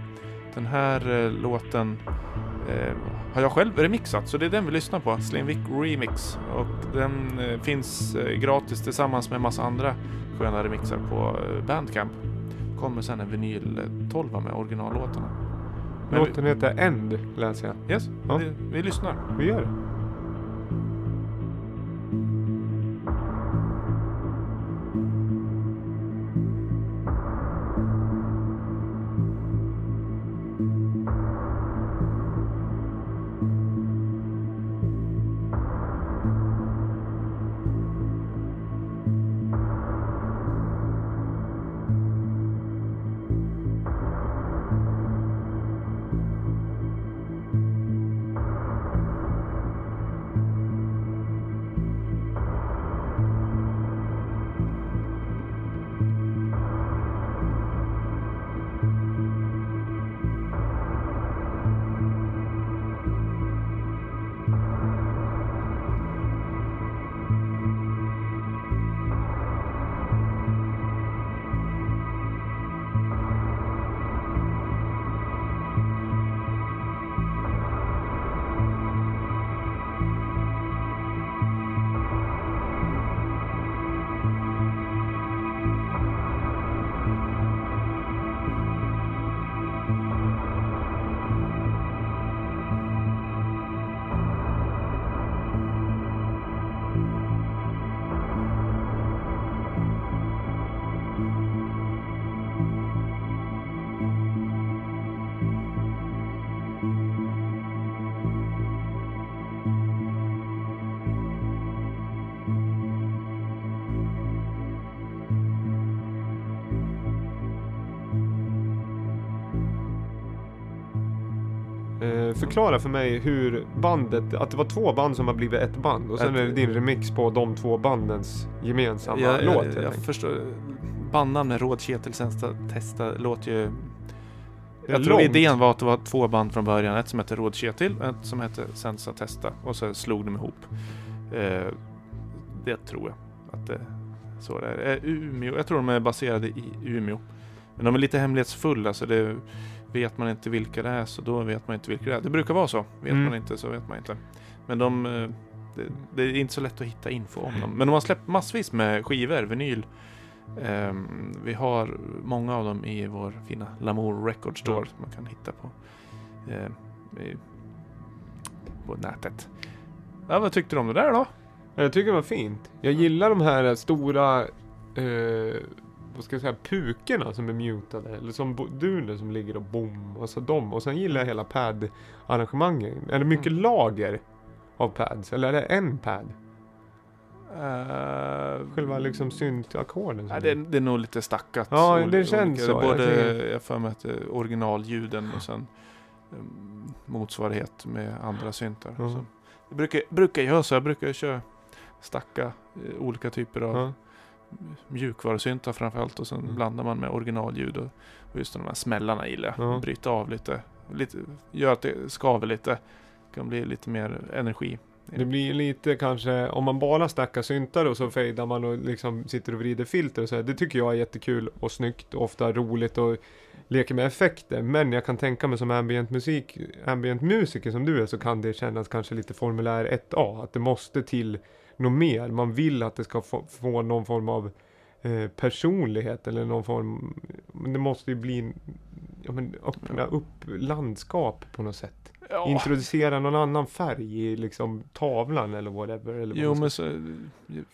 den här eh, låten eh, har jag själv remixat, så det är den vi lyssnar på. Slimvik Remix. Och den finns gratis tillsammans med massa andra sköna remixar på Bandcamp. Kommer sen en vinyl eh, 12 med originallåtarna. Men vi, Låten heter End, läser jag. yes, Ja. vi, vi lyssnar. Vi gör det. Förklara för mig hur bandet, att det var två band som har blivit ett band och sen Ett- är det din remix på de två bandens gemensamma jag, låt. jag, jag enkelt. förstår. Bandnamn med Råd Ketil Sensa Testa låter ju... Jag tror långt. idén var att det var två band från början. Ett som hette Råd Ketil och ett som hette Sensa Testa. Och så slog de ihop. Eh, det tror jag att det så det är. Eh, Umeå, jag tror de är baserade i Umeå. Men de är lite hemlighetsfulla så det vet man inte vilka det är så då vet man inte vilka det är. Det brukar vara så. Vet Mm. man inte så vet man inte. Men de, eh, det, det är inte så lätt att hitta info om dem. Men de har släppt massvis med skivor, vinyl. Ehm, vi har många av dem i vår fina Lamour Record Store som man kan hitta på, eh, i, på nätet. Ja, vad tyckte du om det där då? Jag tycker det var fint. Jag gillar de här stora, eh, vad ska jag säga, pukorna som är mutade. Eller som duner som ligger och bom. Alltså de. Och sen gillar jag hela pad-arrangemanget. Är det mycket Mm. lager av pads? Eller är det en pad? Uh, Själva liksom syntackorden? Det, det är nog lite stackat. Ja, det känns olika- så. Jag Både, tycker- jag får med att det är originalljuden och sen um, motsvarighet med andra syntar. Ja. Så, jag brukar, brukar göra så. Jag brukar köra stacka eh, olika typer av. mjukvarusyntar framförallt och sen Mm. blandar man med originalljud och, och just de här smällarna gillar jag. Ja. Bryta av lite, lite, gör att det skaver lite. kan bli lite mer energi. Det blir lite kanske, om man bara stackar syntar och så fejdar man och liksom sitter och vrider filter och så här. Det tycker jag är jättekul och snyggt och ofta roligt och leker med effekter. Men jag kan tänka mig som ambient musik, ambient musiker som du är så kan det kännas kanske lite formulär 1A. Att det måste till något mer. Man vill att det ska få, få någon form av eh, personlighet eller någon form, men det måste ju bli, ja men öppna upp landskap på något sätt. Ja. Introducera någon annan färg i liksom tavlan eller whatever. Eller vad Jo men så,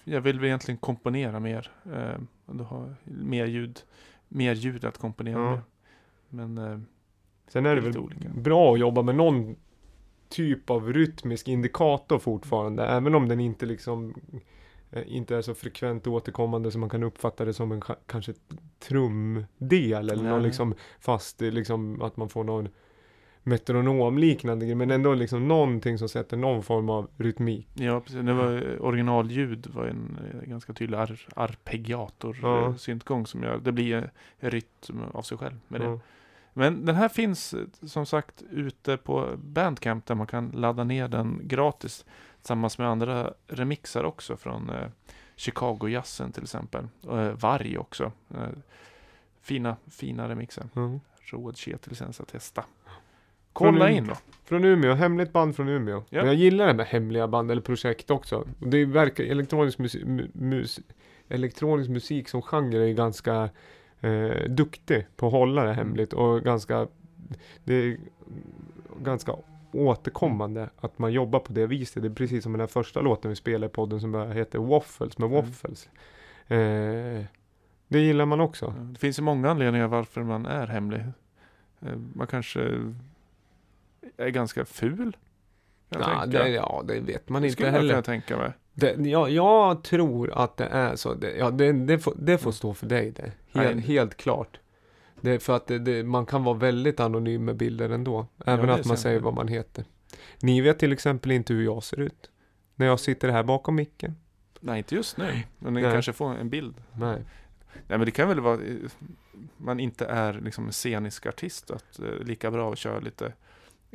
jag vill väl egentligen komponera mer. Eh, du har mer ljud, mer ljud att komponera Ja. med. Men eh, Sen är det lite väl olika. bra att jobba med någon typ av rytmisk indikator fortfarande. Även om den inte liksom eh, inte är så frekvent återkommande så man kan uppfatta det som en ka- kanske trumdel eller någon Nej. liksom fast eh, liksom att man får någon metronomliknande grej men ändå liksom någonting som sätter någon form av rytmik. ja, precis. Det var, originalljud var en eh, ganska tydlig ar, arpeggiator Ja. eh, syntgång som gör, det blir en rytm av sig själv med det. Ja. Men den här finns eh, som sagt ute på Bandcamp där man kan ladda ner den gratis tillsammans med andra remixar också från eh, Chicago-jazzen till exempel. Och, eh, Varg också. Eh, fina, fina remixer. Ja. Rådketlicens att testa. Kolla in då. Från Umeå, hemligt band från Umeå. Ja. Men jag gillar det med hemliga band eller projekt också. Och Det verkar, elektronisk musik, mus, elektronisk musik som genre är ganska eh, duktig på att hålla det hemligt och ganska, det är ganska återkommande att man jobbar på det viset. Det är precis som den första låten vi spelar i podden som heter Waffles med Mm. Waffles. Eh, det gillar man också. Det finns ju många anledningar varför man är hemlig. Eh, Man kanske är ganska ful. jag Ja det, ja, det vet man Det inte skulle jag heller. kunna tänka mig. Det, ja, jag tror att det är så. Det, ja, det, det, får, det får stå för dig det. Helt, helt klart. Det är för att det, det, man kan vara väldigt anonym med bilder ändå. Även är att man säger vad man heter. Ni vet till exempel inte hur jag ser ut. När jag sitter här bakom micken. Nej, inte just nu. Men ni Nej. kanske får en bild. Nej. Nej, men det kan väl vara eh, man inte är liksom en scenisk artist. Att eh, lika bra att köra lite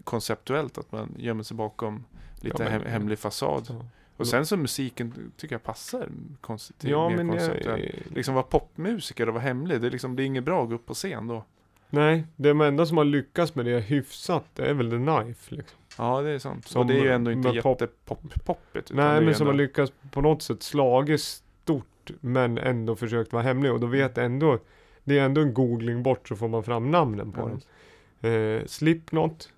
konceptuellt. Att man gömmer sig bakom lite Ja, men- hem, hemlig fasad. Så. Och sen så musiken tycker jag passar konst, till Ja mer men konceptuellt. jag, Liksom vara popmusiker och vara hemlig. Det är, liksom, det är inget bra att gå upp på scen då. Nej, det enda som har lyckats med det hyfsat det är väl The Knife. Liksom. Ja, det är sant. Som och det är ju ändå inte jättepop-poppigt. Nej men som har lyckats på något sätt slagit stort men ändå försökt vara hemlig och då vet ändå Det är ändå en googling bort så får man fram namnen på Ja. dem. Eh, Slipknot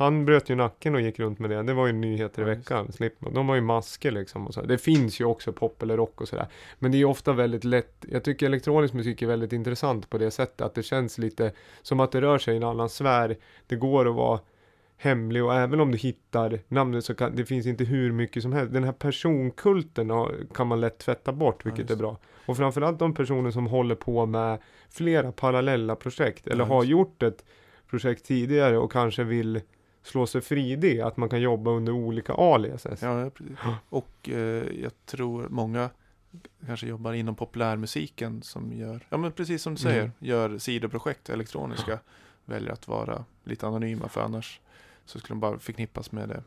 Han bröt ju nacken och gick runt med det. Det var ju nyheter i Ja, veckan. Slipknot. De har ju masker liksom. Och så. Det finns ju också pop eller rock och sådär. Men det är ju ofta väldigt lätt. Jag tycker elektronisk musik är väldigt intressant på det sättet. Att det känns lite som att det rör sig i en annan sfär. Det går att vara hemlig och även om du hittar namnet så kan det finns inte hur mycket som helst. Den här personkulten kan man lätt tvätta bort, vilket just är bra. Och framförallt de personer som håller på med flera parallella projekt eller Ja, har gjort ett projekt tidigare och kanske vill slå sig fri i det, att man kan jobba under olika aliases. Ja, precis. Och eh, jag tror många kanske jobbar inom populärmusiken som gör, ja men precis som du säger, Mm. gör sidoprojekt elektroniska. Väljer att vara lite anonyma för annars så skulle de bara förknippas med det.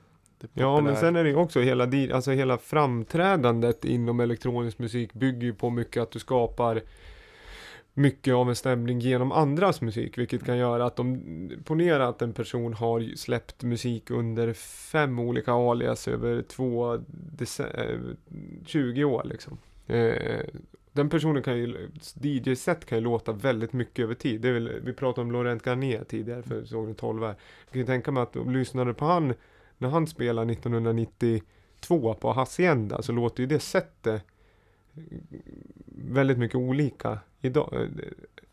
Ja, men sen är det ju också hela, alltså hela framträdandet inom elektronisk musik bygger ju på mycket att du skapar mycket av en stämning genom andras musik, vilket kan göra att de, ponera att en person har släppt musik under fem olika alias över två, dece- eh, 20 år liksom. Eh, den personen kan ju, DJ-set kan ju låta väldigt mycket över tid. Det är väl, vi pratade om Laurent Garnier tidigare, för såg ni 12 här. Jag kan ju tänka mig att om lyssnade på han när han spelar 1992 på Hacienda så låter ju det sättet väldigt mycket olika idag,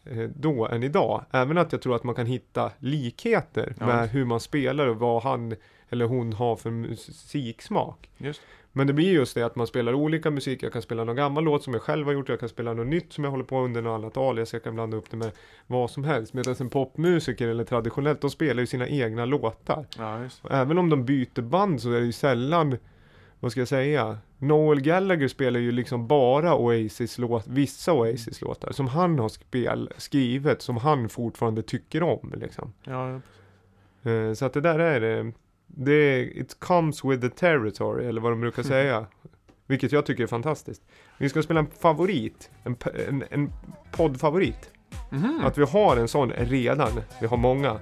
eh, då än idag. Även att jag tror att man kan hitta likheter Ja. med hur man spelar och vad han eller hon har för musiksmak. Just. Men det blir just det att man spelar olika musik. Jag kan spela någon gammal låt som jag själv har gjort. Jag kan spela något nytt som jag håller på under något annat alias. Jag kan blanda upp det med vad som helst. Medan en popmusiker eller traditionellt, de spelar ju sina egna låtar. Ja, även om de byter band så är det ju sällan vad ska jag säga? Noel Gallagher spelar ju liksom bara Oasis-låt, vissa Oasis-låtar som han har spel, skrivit, som han fortfarande tycker om liksom. Ja, Eh, Så att det där är eh, det, it comes with the territory, eller vad de brukar säga. Vilket jag tycker är fantastiskt. Vi ska spela en favorit, en, en, en poddfavorit. Mhm. Att vi har en sån redan, vi har många.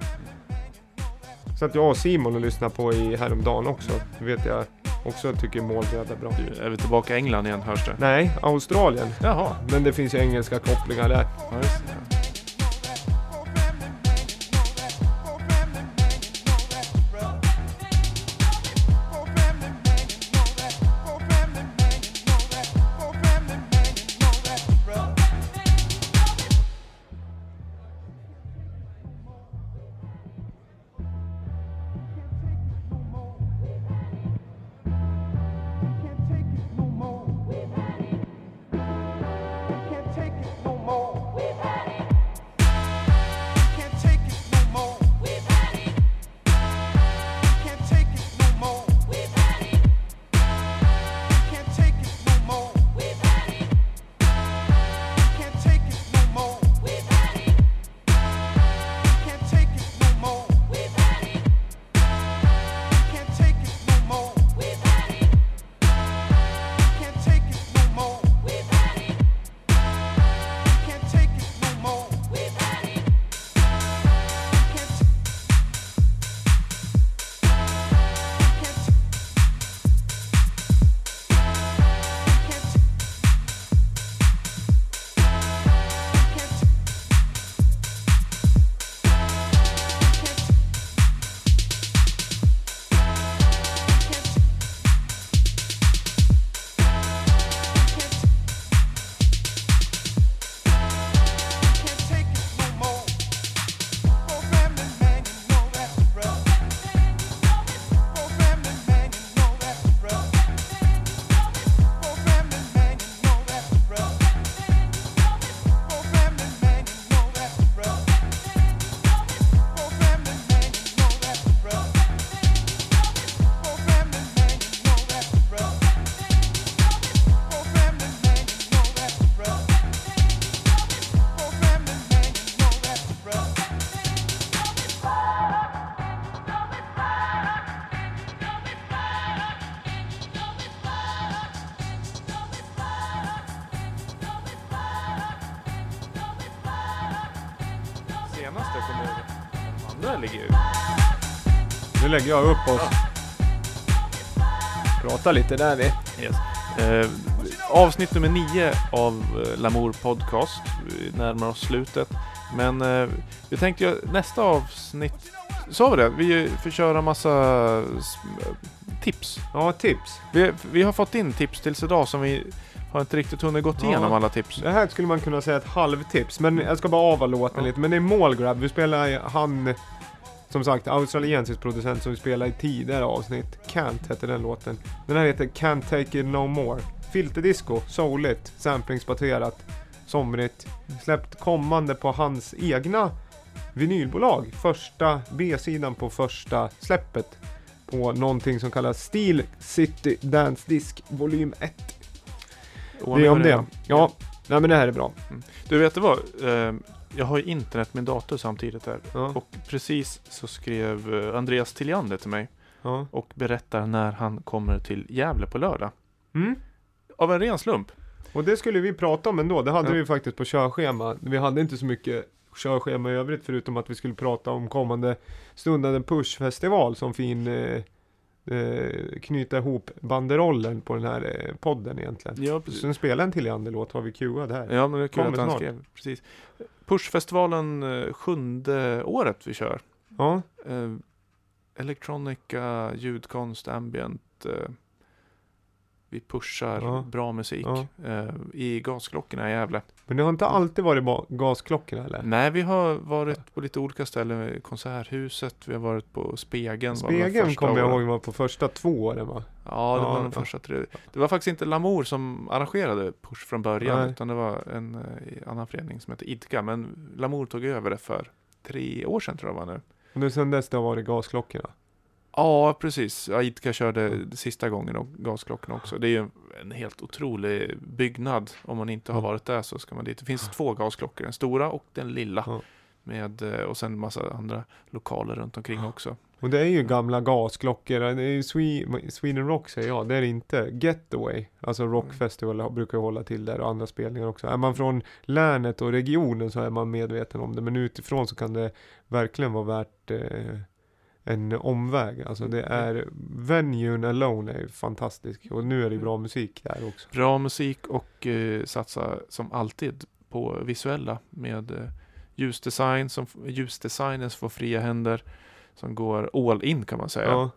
Så att jag och Simon har lyssnat på i häromdagen också. Vet jag också tycker är bra. Du, Är vi tillbaka i England igen hörs det? Nej, Australien. Jaha. Men det finns ju engelska kopplingar där. Ja, lägger jag upp oss. Prata lite där vi. Yes. Eh, avsnitt nummer nio av eh, Lamour Podcast. Vi närmar oss slutet. Men eh, vi tänkte ju nästa avsnitt, sa vi det? Vi får köra massa s- tips. Ja, tips. Vi, vi har fått in tips tills idag som vi har inte riktigt hunnit gått Ja. igenom alla tips. Det här skulle man kunna säga ett halvtips, men jag ska bara ava låten Ja. lite. Men det är Målgrab, vi spelar han, som sagt, australiensisk producent som vi spelade i tidigare avsnitt. Can't heter den låten. Den här heter Can't Take It No More. Filterdisco, souligt, samplingsbaserat, somrigt. Släppt kommande på hans egna vinylbolag. Första B-sidan på första släppet. På någonting som kallas Steel City Dance Disc volym 1. Det är om det. Ja, nej men det här är bra. Du vet du vad? Eh, jag har ju internet med dator samtidigt här. Ja, Och precis så skrev eh, Andreas Tilliander till mig ja. och berättar när han kommer till Gävle på lördag. Mm. Av en ren slump. Och det skulle vi prata om ändå. Det hade Ja. vi faktiskt på körschema. Vi hade inte så mycket körschema i övrigt förutom att vi skulle prata om kommande stundande Push-festival som fin eh, eh, knyta ihop banderollen på den här eh, podden egentligen. Ja, Sen spela en till låt har vi cuead här. Ja, men det är kul Kommer att han snart. skrev. Precis. Pushfestivalen eh, sjunde året vi kör. Ja, Eh, Electronica, ljudkonst, ambient. Eh, vi pushar Ja. bra musik Ja. eh, i gasklockorna i Gävle. men det har inte alltid varit gasklockorna eller? Nej, vi har varit på lite olika ställen. Konserthuset, vi har varit på Spegeln. Spegeln kommer jag ihåg var på första två åren va? Ja, det Ja, var de ja. första tre. Det var faktiskt inte Lamour som arrangerade Push från början, Nej. utan det var en eh, annan förening som heter Idka. Men Lamour tog över det för tre år sedan tror jag var nu. Och nu sen dess det har varit gasklockorna. Ja, precis. Aitka körde sista gången och gasklockorna också. Det är ju en helt otrolig byggnad. Om man inte har varit där så ska man dit. Det finns två gasklockor, den stora och den lilla. Med, eh, och sen massa andra lokaler runt omkring också. Och det är ju gamla gasklockor. Det är ju Swe- Sweden Rock säger jag. Det är det inte. Getaway. Alltså Mm. Festival brukar hålla till där och andra spelningar också. Är man från länet och regionen så är man medveten om det. Men utifrån så kan det verkligen vara värt eh, en omväg. Alltså det är, venuen alone är fantastisk. Och nu är det ju bra musik där också. Bra musik och eh, satsa som alltid på visuella med eh, ljusdesign. Som, ljusdesigners får fria händer. Som går all in kan man säga. Ja,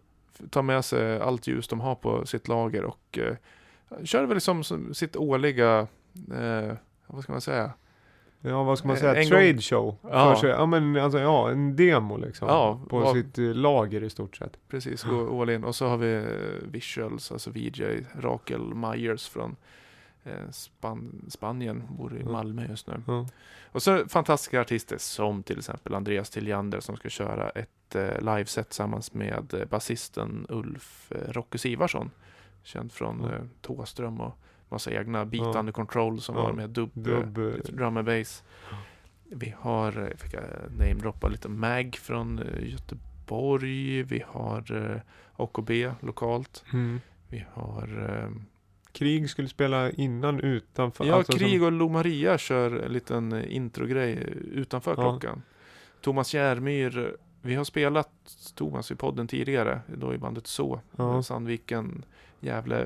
tar med sig allt ljus de har på sitt lager och eh, kör väl liksom som sitt årliga, eh, vad ska man säga? Ja vad ska man Eh, säga? en Trade gång- show. Ja. Sig. ja men alltså ja, en demo liksom. Ja, på vad- sitt eh, lager i stort sett. Precis, gå all in. Och så har vi eh, visuals, alltså VJ, Rakel Myers från eh, Span Spanien, bor i Mm. Malmö just nu. Ja. Och så fantastiska artister som till exempel Andreas Tilliander som ska köra ett eh, liveset tillsammans med eh, basisten Ulf eh, Rocky Sivarsson. Känd från Ja. eh, Tåström och massa egna Beat Ja. Under Control som Ja. var med dubb, Dubb, eh, eh, lite drum and bass. Vi har, eh, fick jag namedroppa lite Mag från eh, Göteborg. Vi har eh, AKB lokalt. Mm. Vi har eh, Krig skulle spela innan utanför. Ja, alltså Krig som, och Lo Maria kör en liten eh, introgrej utanför Ja. klockan. Thomas Järmyr, vi har spelat Thomas i podden tidigare, då i bandet Så. Ja. Sandviken, Gävle,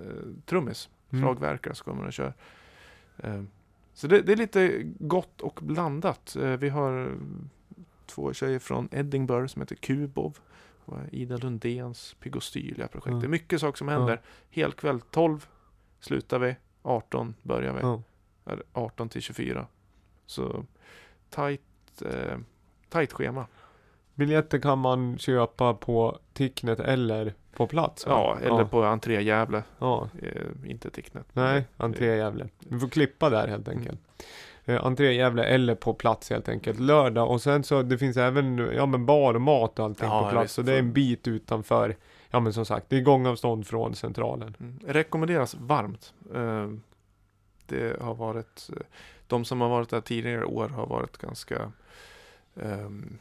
eh, trummis, Mm. Slagverkare så kommer och kör. Eh, så det, det är lite gott och blandat. Eh, vi har två tjejer från Edinburgh som heter Kubov. Ida Lundéns Pygostylia-projekt. Ja. Det är mycket saker som händer. Helkväll 12 slutar vi, 18 börjar vi. Eller 18 till 24. Så tajt, eh, tajt schema. Biljetter kan man köpa på Ticknet eller på plats va? Ja, eller ja. på entré Gävle. Ja, Eh, inte Ticknet. nej, entré Gävle. Vi får klippa där helt Mm. enkelt. Eh, entré Gävle eller på plats helt enkelt. Lördag och sen så det finns även ja men bar och mat och allting Ja, på plats. Så det är en bit utanför. Ja men som sagt, det är gångavstånd från centralen. Mm. Rekommenderas varmt. Eh, det har varit, eh, de som har varit där tidigare år har varit ganska ehm,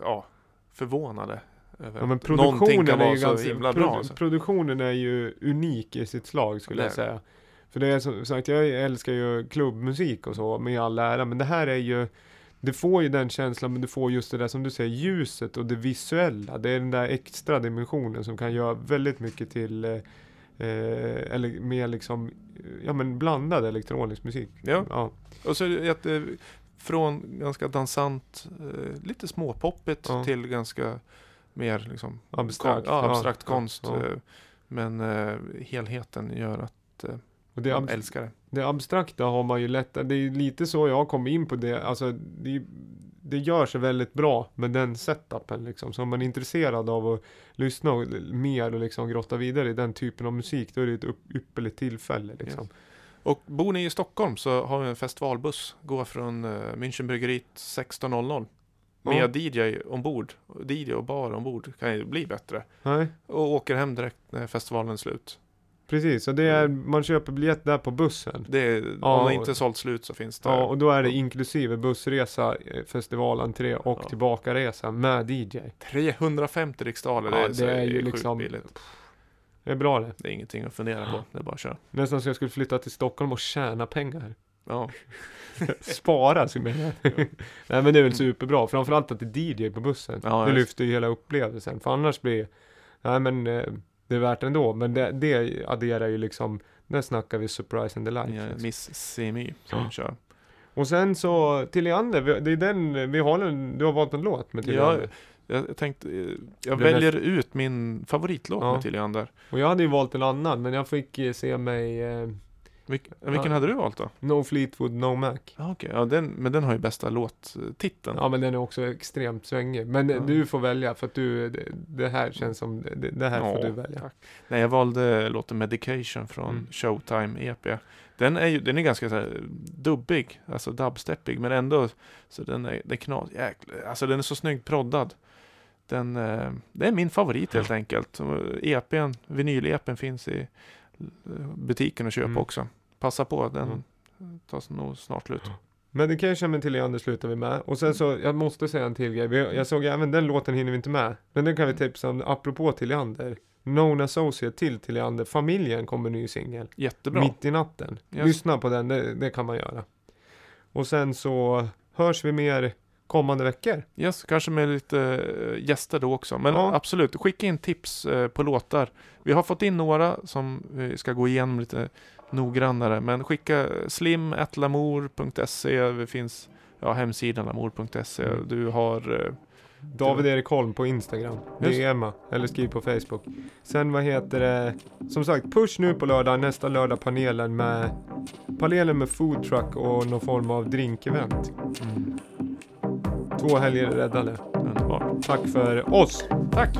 ja, förvånade. Ja men produktionen är ju ganska, himla bra. Alltså. produktionen är ju unik i sitt slag skulle jag säga. För det är som sagt, jag älskar ju klubbmusik och så med all ära, men det här är ju det får ju den känslan, men du får just det där som du säger, ljuset och det visuella. Det är den där extra dimensionen som kan göra väldigt mycket till, eh, eh, eller mer liksom, ja men blandad elektronisk musik. Ja. ja. Och så är det att, eh, från ganska dansant, eh, lite småpoppigt Ja. till ganska mer liksom Abstrakt. Kon, ja, abstrakt Ja, konst. ja. eh, Men eh, helheten gör att eh, Och det, man älskar det. det abstrakta har man ju lätt, det är lite så jag kom in på det, alltså det, det gör sig väldigt bra med den setupen liksom. Så om man är intresserad av att lyssna och, mer och liksom grotta vidare i den typen av musik, då är det ett upp, ypperligt tillfälle liksom. Yes. Och bor ni i Stockholm så har vi en festivalbuss. Går från uh, Münchenbryggeriet 16.00. Med DJ ombord. DJ och bar ombord kan ju bli bättre. Nej, Och åker hem direkt när festivalen är slut. precis. Och det är, man köper biljett där på bussen. Det är, Ja, om det och- inte är sålt slut så finns det. Ja, och då är det inklusive bussresa, eh, festivalentré och Ja. tillbakaresa med DJ. 350 riksdaler. Ja, det är, det så är ju liksom- billigt. Det är bra det. Det är ingenting att fundera på. Det är bara att köra. Nästan så jag skulle flytta till Stockholm och tjäna pengar. Ja. Spara, så menar jag. Nej men det är väl superbra, framförallt att det är DJ på bussen. Ja, det lyfter ju hela upplevelsen, för annars blir, nej men eh, det är värt ändå. Men det, det adderar ju liksom, där snackar vi surprise and delight. Ja, liksom. Miss Semi som Ja. kör. Och sen så, till Leander, det är den, vi har en, du har valt en låt med till Ja. Jag tänkte, jag är väljer ut min favoritlåt Ja. med Tilliander. Och jag hade ju valt en annan, men jag fick eh, se mig eh, Vilk, vilken Ja. hade du valt då? No Fleetwood No Mac. Ah, Okej, ja, den, men den har ju bästa låttiteln. Ja men den är också extremt svängig. Men Ja. du får välja för att du, det, det här känns som, det, det här får Ja, du välja. tack. Nej, jag valde låten Medication från Mm. Showtime EP. Den är ju, den är ganska så här dubbig, alltså dubsteppig, men ändå så den är, det är knas, jäkla, alltså den är så snyggt proddad. Den, eh, det är min favorit helt enkelt. EPn, vinyl-EPn finns i butiken att köpa Mm. också. Passa på, den Mm. tar nog snart slut. Medication med Leander slutar vi med. Och sen så, jag måste säga en till grej. Jag såg även den låten hinner vi inte med. Men den kan vi tipsa om, apropå Leander. Known Associate till Leander. Familjen kommer ny singel. Jättebra. Mitt i natten. Yes. Lyssna på den, det, det kan man göra. Och sen så hörs vi mer kommande veckor. Yes, kanske med lite eh, gäster då också. Men Ja. absolut, skicka in tips eh, på låtar. Vi har fått in några som vi ska gå igenom lite noggrannare. Men skicka slim.lamour.se. Det finns ja, hemsidan lamour.se. Mm. Du har eh, David Erik Holm på Instagram. DMa. Eller skriv på Facebook. Sen vad heter det? Som sagt, push nu på lördag. Nästa lördag panelen med panelen med food truck och någon form av drinkevent. mm, Två helger räddade. underbart. Tack för oss! Tack!